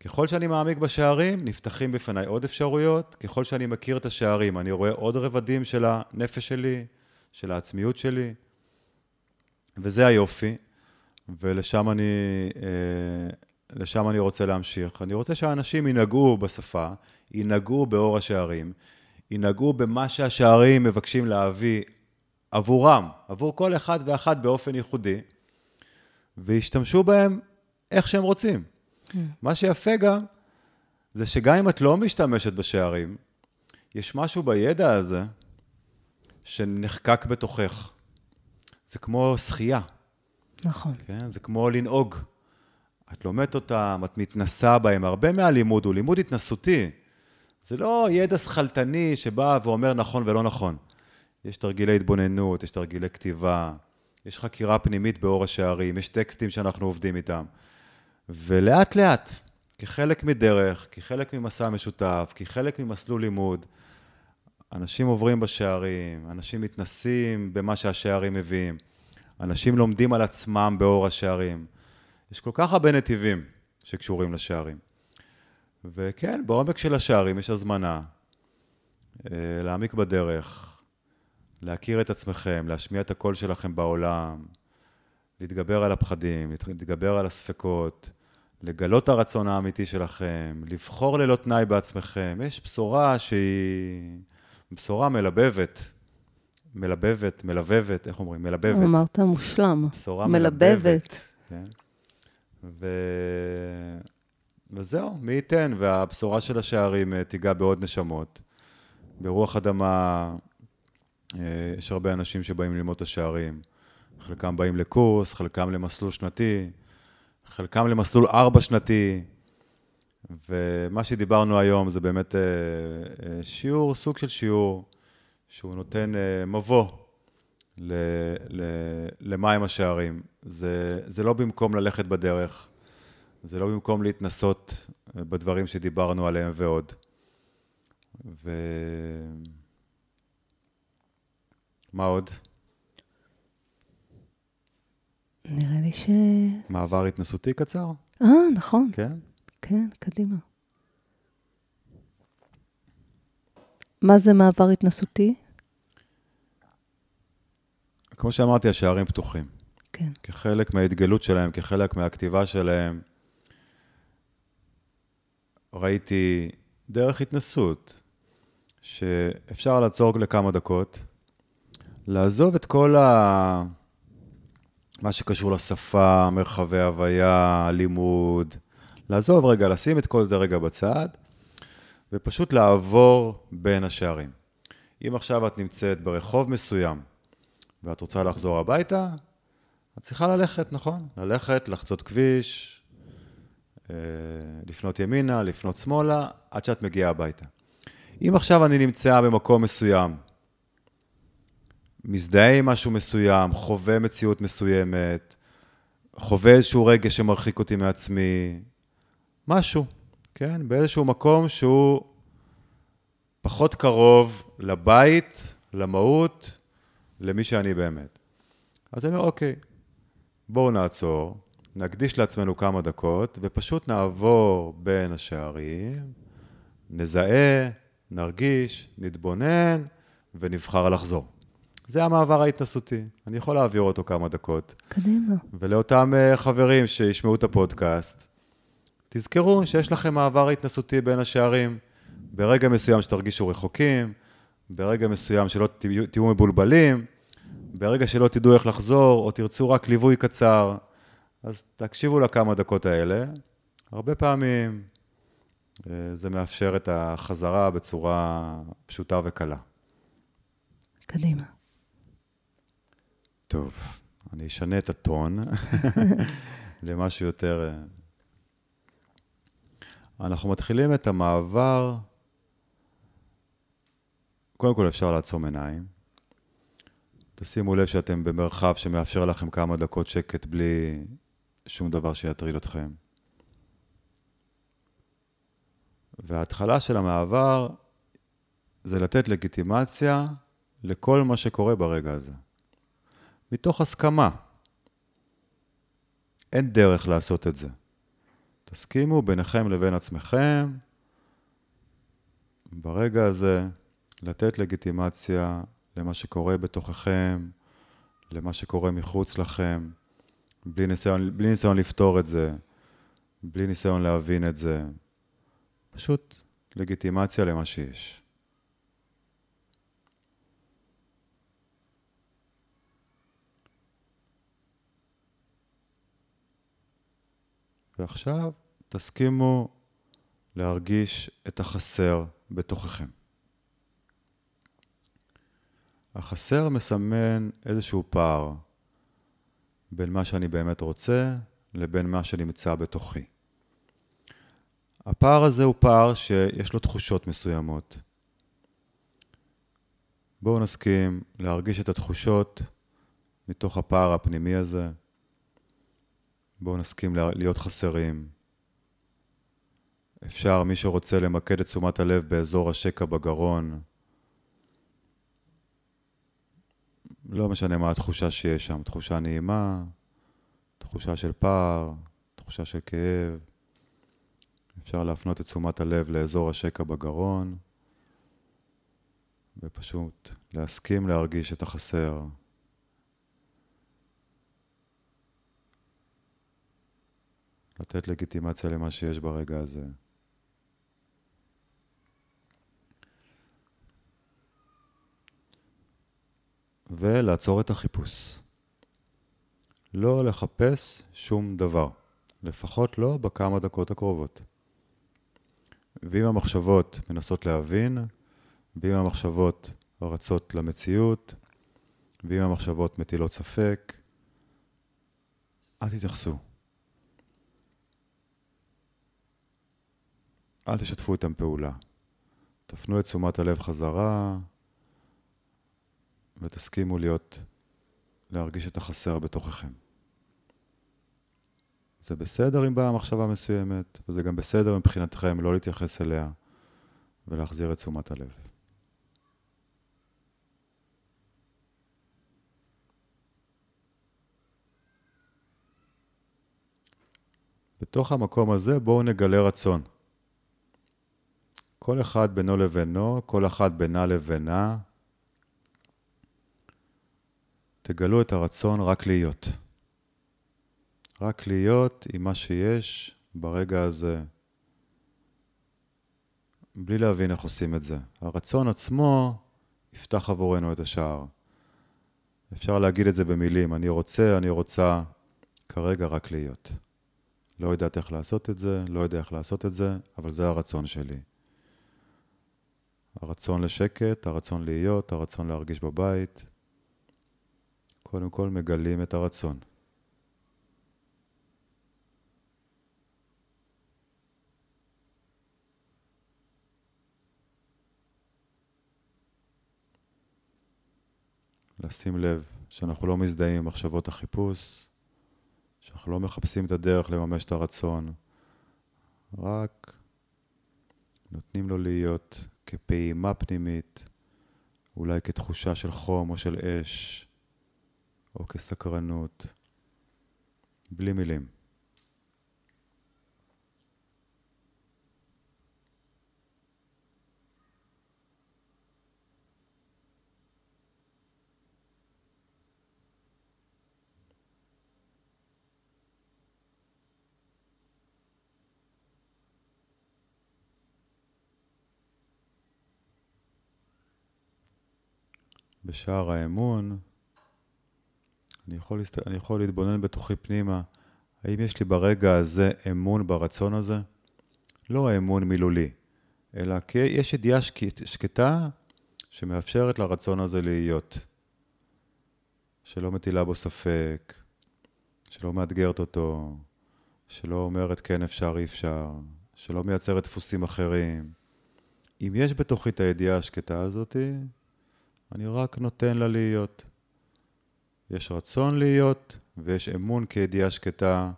ככל שאני מעמיק בשערים, נפתחים בפניי עוד אפשרויות. ככל שאני מכיר את השערים, אני רואה עוד רבדים של הנפש שלי, של העצמיות שלי, וזה היופי, ולשם אני, אה, לשם אני רוצה להמשיך. אני רוצה שהאנשים ינהגו בשפה, ינהגו באור השערים, ינהגו במה שהשערים מבקשים להביא עבורם, עבור כל אחד ואחת באופן ייחודי, וישתמשו בהם איך שהם רוצים. כן. מה שיפה גם, זה שגם אם את לא משתמשת בשערים, יש משהו בידע הזה שנחקק בתוכך. זה כמו שחייה. נכון. כן? זה כמו לנהוג. את לומדת אותם, את מתנסה בהם. הרבה מהלימוד הוא לימוד התנסותי. זה לא ידע שכלתני שבא ואומר נכון ולא נכון. יש תרגילי התבוננות, יש תרגילי כתיבה, יש חקירה פנימית באור השערים, יש טקסטים שאנחנו עובדים איתם. ולאט לאט, כחלק מדרך, כחלק ממסע משותף, כחלק ממסלול לימוד, אנשים עוברים בשערים, אנשים מתנסים במה שהשערים מביאים, אנשים לומדים על עצמם באור השערים. יש כל כך הרבה נתיבים שקשורים לשערים. וכן, בעומק של השערים יש הזמנה אה, להעמיק בדרך, להכיר את עצמכם, להשמיע את הקול שלכם בעולם, להתגבר על הפחדים, להתגבר על הספקות, לגלות את הרצון האמיתי שלכם, לבחור ללא תנאי בעצמכם. יש בשורה שהיא בשורה מלבבת. מלבבת, מלבבת, איך אומרים? מלבבת. אמרת מושלם. בשורה מלבבת. מלבבת. כן. ו... וזהו, מי ייתן, והבשורה של השערים אה, תיגע בעוד נשמות. ברוח אדמה יש הרבה אנשים שבאים ללמוד את השערים. חלקם באים לקורס, חלקם למסלול שנתי. חלקם למסלול ארבע שנתי, ומה שדיברנו היום זה באמת אה, אה, שיעור, סוג של שיעור, שהוא נותן אה, מבוא למהם השערים. זה, זה לא במקום ללכת בדרך, זה לא במקום להתנסות בדברים שדיברנו עליהם ועוד. ו... מה עוד? נראה לי ש... מעבר התנסותי קצר? אה, נכון. כן? כן, קדימה. מה זה מעבר התנסותי? כמו שאמרתי, השערים פתוחים. כן. כחלק מההתגלות שלהם, כחלק מהכתיבה שלהם, ראיתי דרך התנסות, שאפשר לעצור לכמה דקות, לעזוב את כל ה... מה שקשור לשפה, מרחבי הוויה, לימוד. לעזוב רגע, לשים את כל זה רגע בצד, ופשוט לעבור בין השערים. אם עכשיו את נמצאת ברחוב מסוים, ואת רוצה לחזור הביתה, את צריכה ללכת, נכון? ללכת, לחצות כביש, אה, לפנות ימינה, לפנות שמאלה, עד שאת מגיעה הביתה. אם עכשיו אני נמצאה במקום מסוים, מזדהה עם משהו מסוים, חווה מציאות מסוימת, חווה איזשהו רגע שמרחיק אותי מעצמי, משהו, כן? באיזשהו מקום שהוא פחות קרוב לבית, למהות, למי שאני באמת. אז אני אומר, אוקיי, בואו נעצור, נקדיש לעצמנו כמה דקות, ופשוט נעבור בין השערים, נזהה, נרגיש, נתבונן, ונבחר לחזור. זה המעבר ההתנסותי. אני יכול להעביר אותו כמה דקות. קדימה. ולאותם אה, חברים שישמעו את הפודקאסט, תזכרו שיש לכם מעבר התנסותי בין השערים. ברגע מסוים שתרגישו רחוקים, ברגע מסוים שלא תהיו, תהיו מבולבלים, ברגע שלא תדעו איך לחזור, או תרצו רק ליווי קצר, אז תקשיבו לכמה דקות האלה. הרבה פעמים אה, זה מאפשר את החזרה בצורה פשוטה וקלה. קדימה. טוב, אני אשנה את הטון למשהו יותר... אנחנו מתחילים את המעבר, קודם כל אפשר לעצום עיניים. תשימו לב שאתם במרחב שמאפשר לכם כמה דקות שקט בלי שום דבר שיטריד אתכם. וההתחלה של המעבר זה לתת לגיטימציה לכל מה שקורה ברגע הזה. מתוך הסכמה. אין דרך לעשות את זה. תסכימו ביניכם לבין עצמכם, ברגע הזה, לתת לגיטימציה למה שקורה בתוככם, למה שקורה מחוץ לכם, בלי ניסיון, בלי ניסיון לפתור את זה, בלי ניסיון להבין את זה. פשוט לגיטימציה למה שיש. ועכשיו תסכימו להרגיש את החסר בתוככם. החסר מסמן איזשהו פער בין מה שאני באמת רוצה לבין מה שנמצא בתוכי. הפער הזה הוא פער שיש לו תחושות מסוימות. בואו נסכים להרגיש את התחושות מתוך הפער הפנימי הזה. בואו נסכים להיות חסרים. אפשר, מי שרוצה למקד את תשומת הלב באזור השקע בגרון, לא משנה מה התחושה שיש שם, תחושה נעימה, תחושה של פער, תחושה של כאב. אפשר להפנות את תשומת הלב לאזור השקע בגרון, ופשוט להסכים להרגיש את החסר. לתת לגיטימציה למה שיש ברגע הזה. ולעצור את החיפוש. לא לחפש שום דבר, לפחות לא בכמה דקות הקרובות. ואם המחשבות מנסות להבין, ואם המחשבות רצות למציאות, ואם המחשבות מטילות ספק, אל תתייחסו. אל תשתפו איתם פעולה. תפנו את תשומת הלב חזרה ותסכימו להיות, להרגיש את החסר בתוככם. זה בסדר אם באה מחשבה מסוימת, וזה גם בסדר מבחינתכם לא להתייחס אליה ולהחזיר את תשומת הלב. בתוך המקום הזה בואו נגלה רצון. כל אחד בינו לבינו, כל אחת בינה לבינה. תגלו את הרצון רק להיות. רק להיות עם מה שיש ברגע הזה, בלי להבין איך עושים את זה. הרצון עצמו יפתח עבורנו את השער. אפשר להגיד את זה במילים, אני רוצה, אני רוצה, כרגע רק להיות. לא יודעת איך לעשות את זה, לא יודע איך לעשות את זה, אבל זה הרצון שלי. הרצון לשקט, הרצון להיות, הרצון להרגיש בבית. קודם כל מגלים את הרצון. לשים לב שאנחנו לא מזדהים עם מחשבות החיפוש, שאנחנו לא מחפשים את הדרך לממש את הרצון, רק נותנים לו להיות כפעימה פנימית, אולי כתחושה של חום או של אש, או כסקרנות, בלי מילים. בשער האמון, אני יכול, להסת... אני יכול להתבונן בתוכי פנימה, האם יש לי ברגע הזה אמון ברצון הזה? לא אמון מילולי, אלא כי יש ידיעה שקטה שמאפשרת לרצון הזה להיות, שלא מטילה בו ספק, שלא מאתגרת אותו, שלא אומרת כן אפשר, אי אפשר, שלא מייצרת דפוסים אחרים. אם יש בתוכי את הידיעה השקטה הזאת, אני רק נותן לה להיות. יש רצון להיות ויש אמון כידיעה שקטה.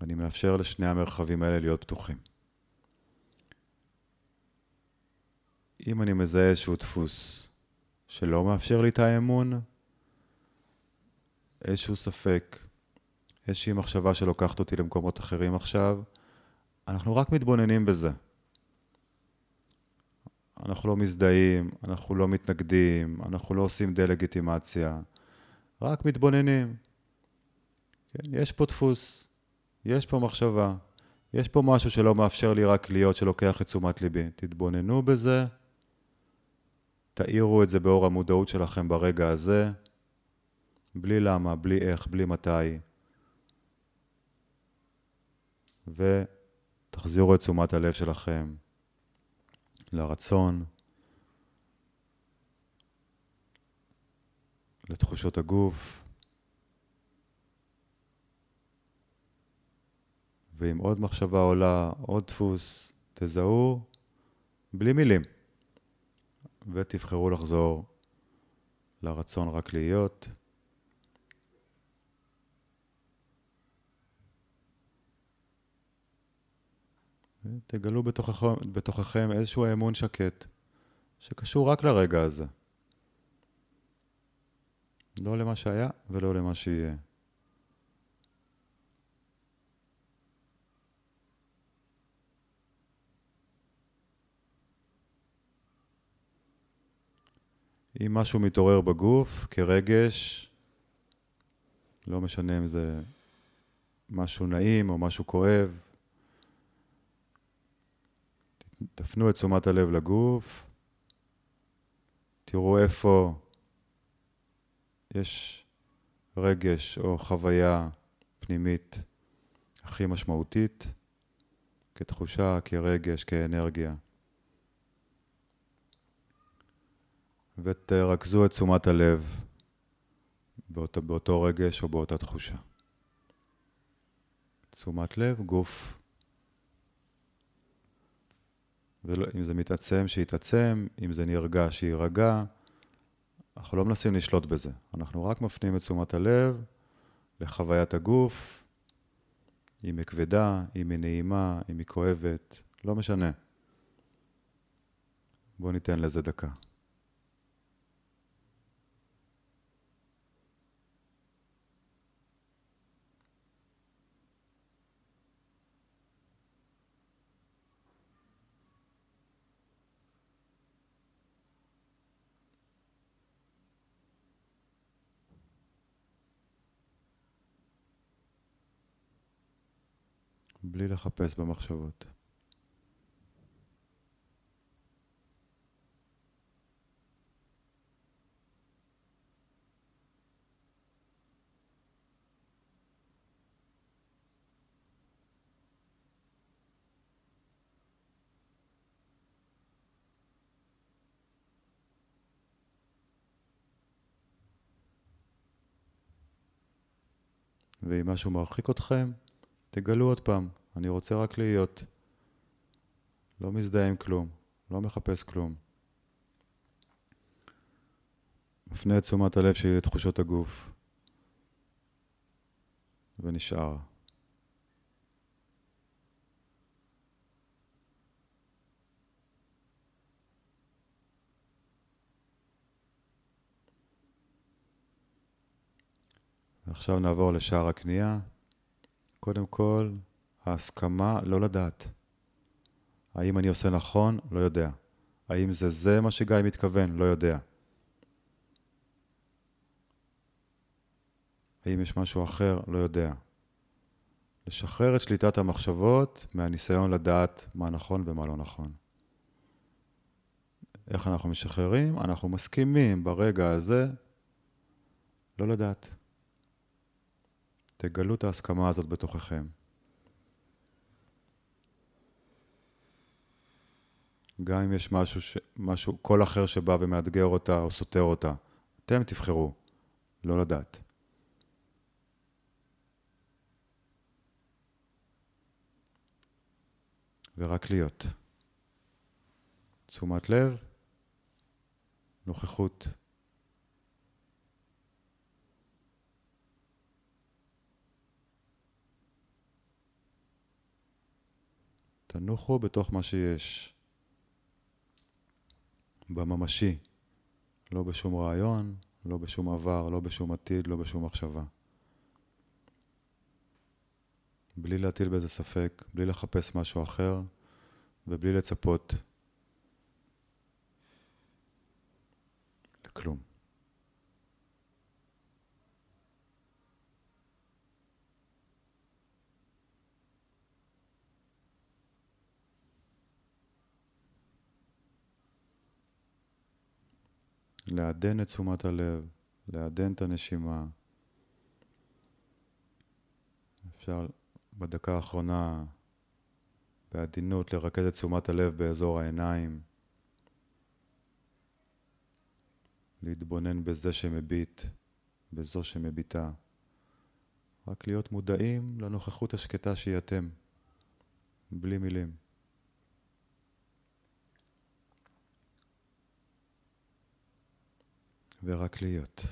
אני מאפשר לשני המרחבים האלה להיות פתוחים. אם אני מזהה איזשהו דפוס שלא מאפשר לי את האמון, איזשהו ספק, איזושהי מחשבה שלוקחת אותי למקומות אחרים עכשיו, אנחנו רק מתבוננים בזה. אנחנו לא מזדהים, אנחנו לא מתנגדים, אנחנו לא עושים דה-לגיטימציה, רק מתבוננים. כן, יש פה דפוס, יש פה מחשבה, יש פה משהו שלא מאפשר לי רק להיות, שלוקח את תשומת ליבי. תתבוננו בזה, תאירו את זה באור המודעות שלכם ברגע הזה, בלי למה, בלי איך, בלי מתי. ותחזירו את תשומת הלב שלכם לרצון, לתחושות הגוף, ואם עוד מחשבה עולה, עוד דפוס, תזהו בלי מילים, ותבחרו לחזור לרצון רק להיות. תגלו בתוככם, בתוככם איזשהו אמון שקט, שקשור רק לרגע הזה. לא למה שהיה ולא למה שיהיה. אם משהו מתעורר בגוף כרגש, לא משנה אם זה משהו נעים או משהו כואב, תפנו את תשומת הלב לגוף, תראו איפה יש רגש או חוויה פנימית הכי משמעותית, כתחושה, כרגש, כאנרגיה. ותרכזו את תשומת הלב באות, באותו רגש או באותה תחושה. תשומת לב, גוף. ואם זה מתעצם, שיתעצם, אם זה נרגע, שיירגע. אנחנו לא מנסים לשלוט בזה, אנחנו רק מפנים את תשומת הלב לחוויית הגוף, אם היא כבדה, אם היא נעימה, אם היא כואבת, לא משנה. בואו ניתן לזה דקה. בלי לחפש במחשבות. ואם משהו מרחיק אתכם, תגלו עוד פעם, אני רוצה רק להיות. לא מזדהה עם כלום, לא מחפש כלום. מפנה את תשומת הלב שלי לתחושות הגוף, ונשאר. ועכשיו נעבור לשער הקנייה. קודם כל, ההסכמה לא לדעת. האם אני עושה נכון? לא יודע. האם זה זה מה שגיא מתכוון? לא יודע. האם יש משהו אחר? לא יודע. לשחרר את שליטת המחשבות מהניסיון לדעת מה נכון ומה לא נכון. איך אנחנו משחררים? אנחנו מסכימים ברגע הזה לא לדעת. תגלו את ההסכמה הזאת בתוככם. גם אם יש משהו, ש... משהו, קול אחר שבא ומאתגר אותה או סותר אותה, אתם תבחרו לא לדעת. ורק להיות. תשומת לב, נוכחות. תנוחו בתוך מה שיש, בממשי, לא בשום רעיון, לא בשום עבר, לא בשום עתיד, לא בשום מחשבה. בלי להטיל בזה ספק, בלי לחפש משהו אחר ובלי לצפות לכלום. לעדן את תשומת הלב, לעדן את הנשימה. אפשר בדקה האחרונה, בעדינות, לרכז את תשומת הלב באזור העיניים, להתבונן בזה שמביט, בזו שמביטה. רק להיות מודעים לנוכחות השקטה שהיא אתם, בלי מילים. ורק להיות.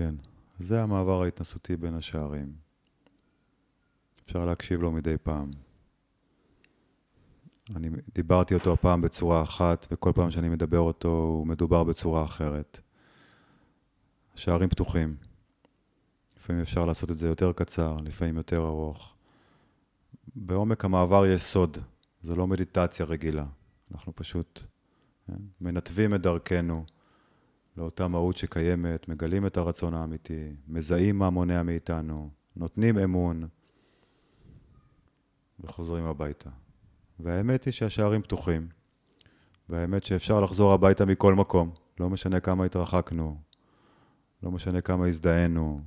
כן, זה המעבר ההתנסותי בין השערים. אפשר להקשיב לו מדי פעם. אני דיברתי אותו הפעם בצורה אחת, וכל פעם שאני מדבר אותו הוא מדובר בצורה אחרת. השערים פתוחים. לפעמים אפשר לעשות את זה יותר קצר, לפעמים יותר ארוך. בעומק המעבר יש סוד, זו לא מדיטציה רגילה. אנחנו פשוט כן, מנתבים את דרכנו. לאותה מהות שקיימת, מגלים את הרצון האמיתי, מזהים מה מונע מאיתנו, נותנים אמון וחוזרים הביתה. והאמת היא שהשערים פתוחים, והאמת שאפשר לחזור הביתה מכל מקום, לא משנה כמה התרחקנו, לא משנה כמה הזדהינו.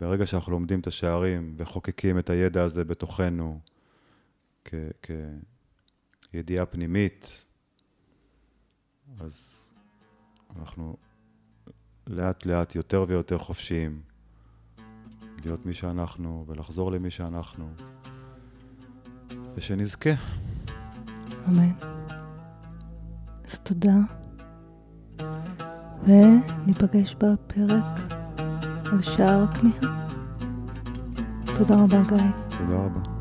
ברגע שאנחנו לומדים את השערים וחוקקים את הידע הזה בתוכנו כידיעה פנימית, אז אנחנו לאט לאט יותר ויותר חופשיים להיות מי שאנחנו ולחזור למי שאנחנו, ושנזכה. אמן. אז תודה, וניפגש בפרק על שער הכמיהה. תודה רבה, גיא. תודה רבה.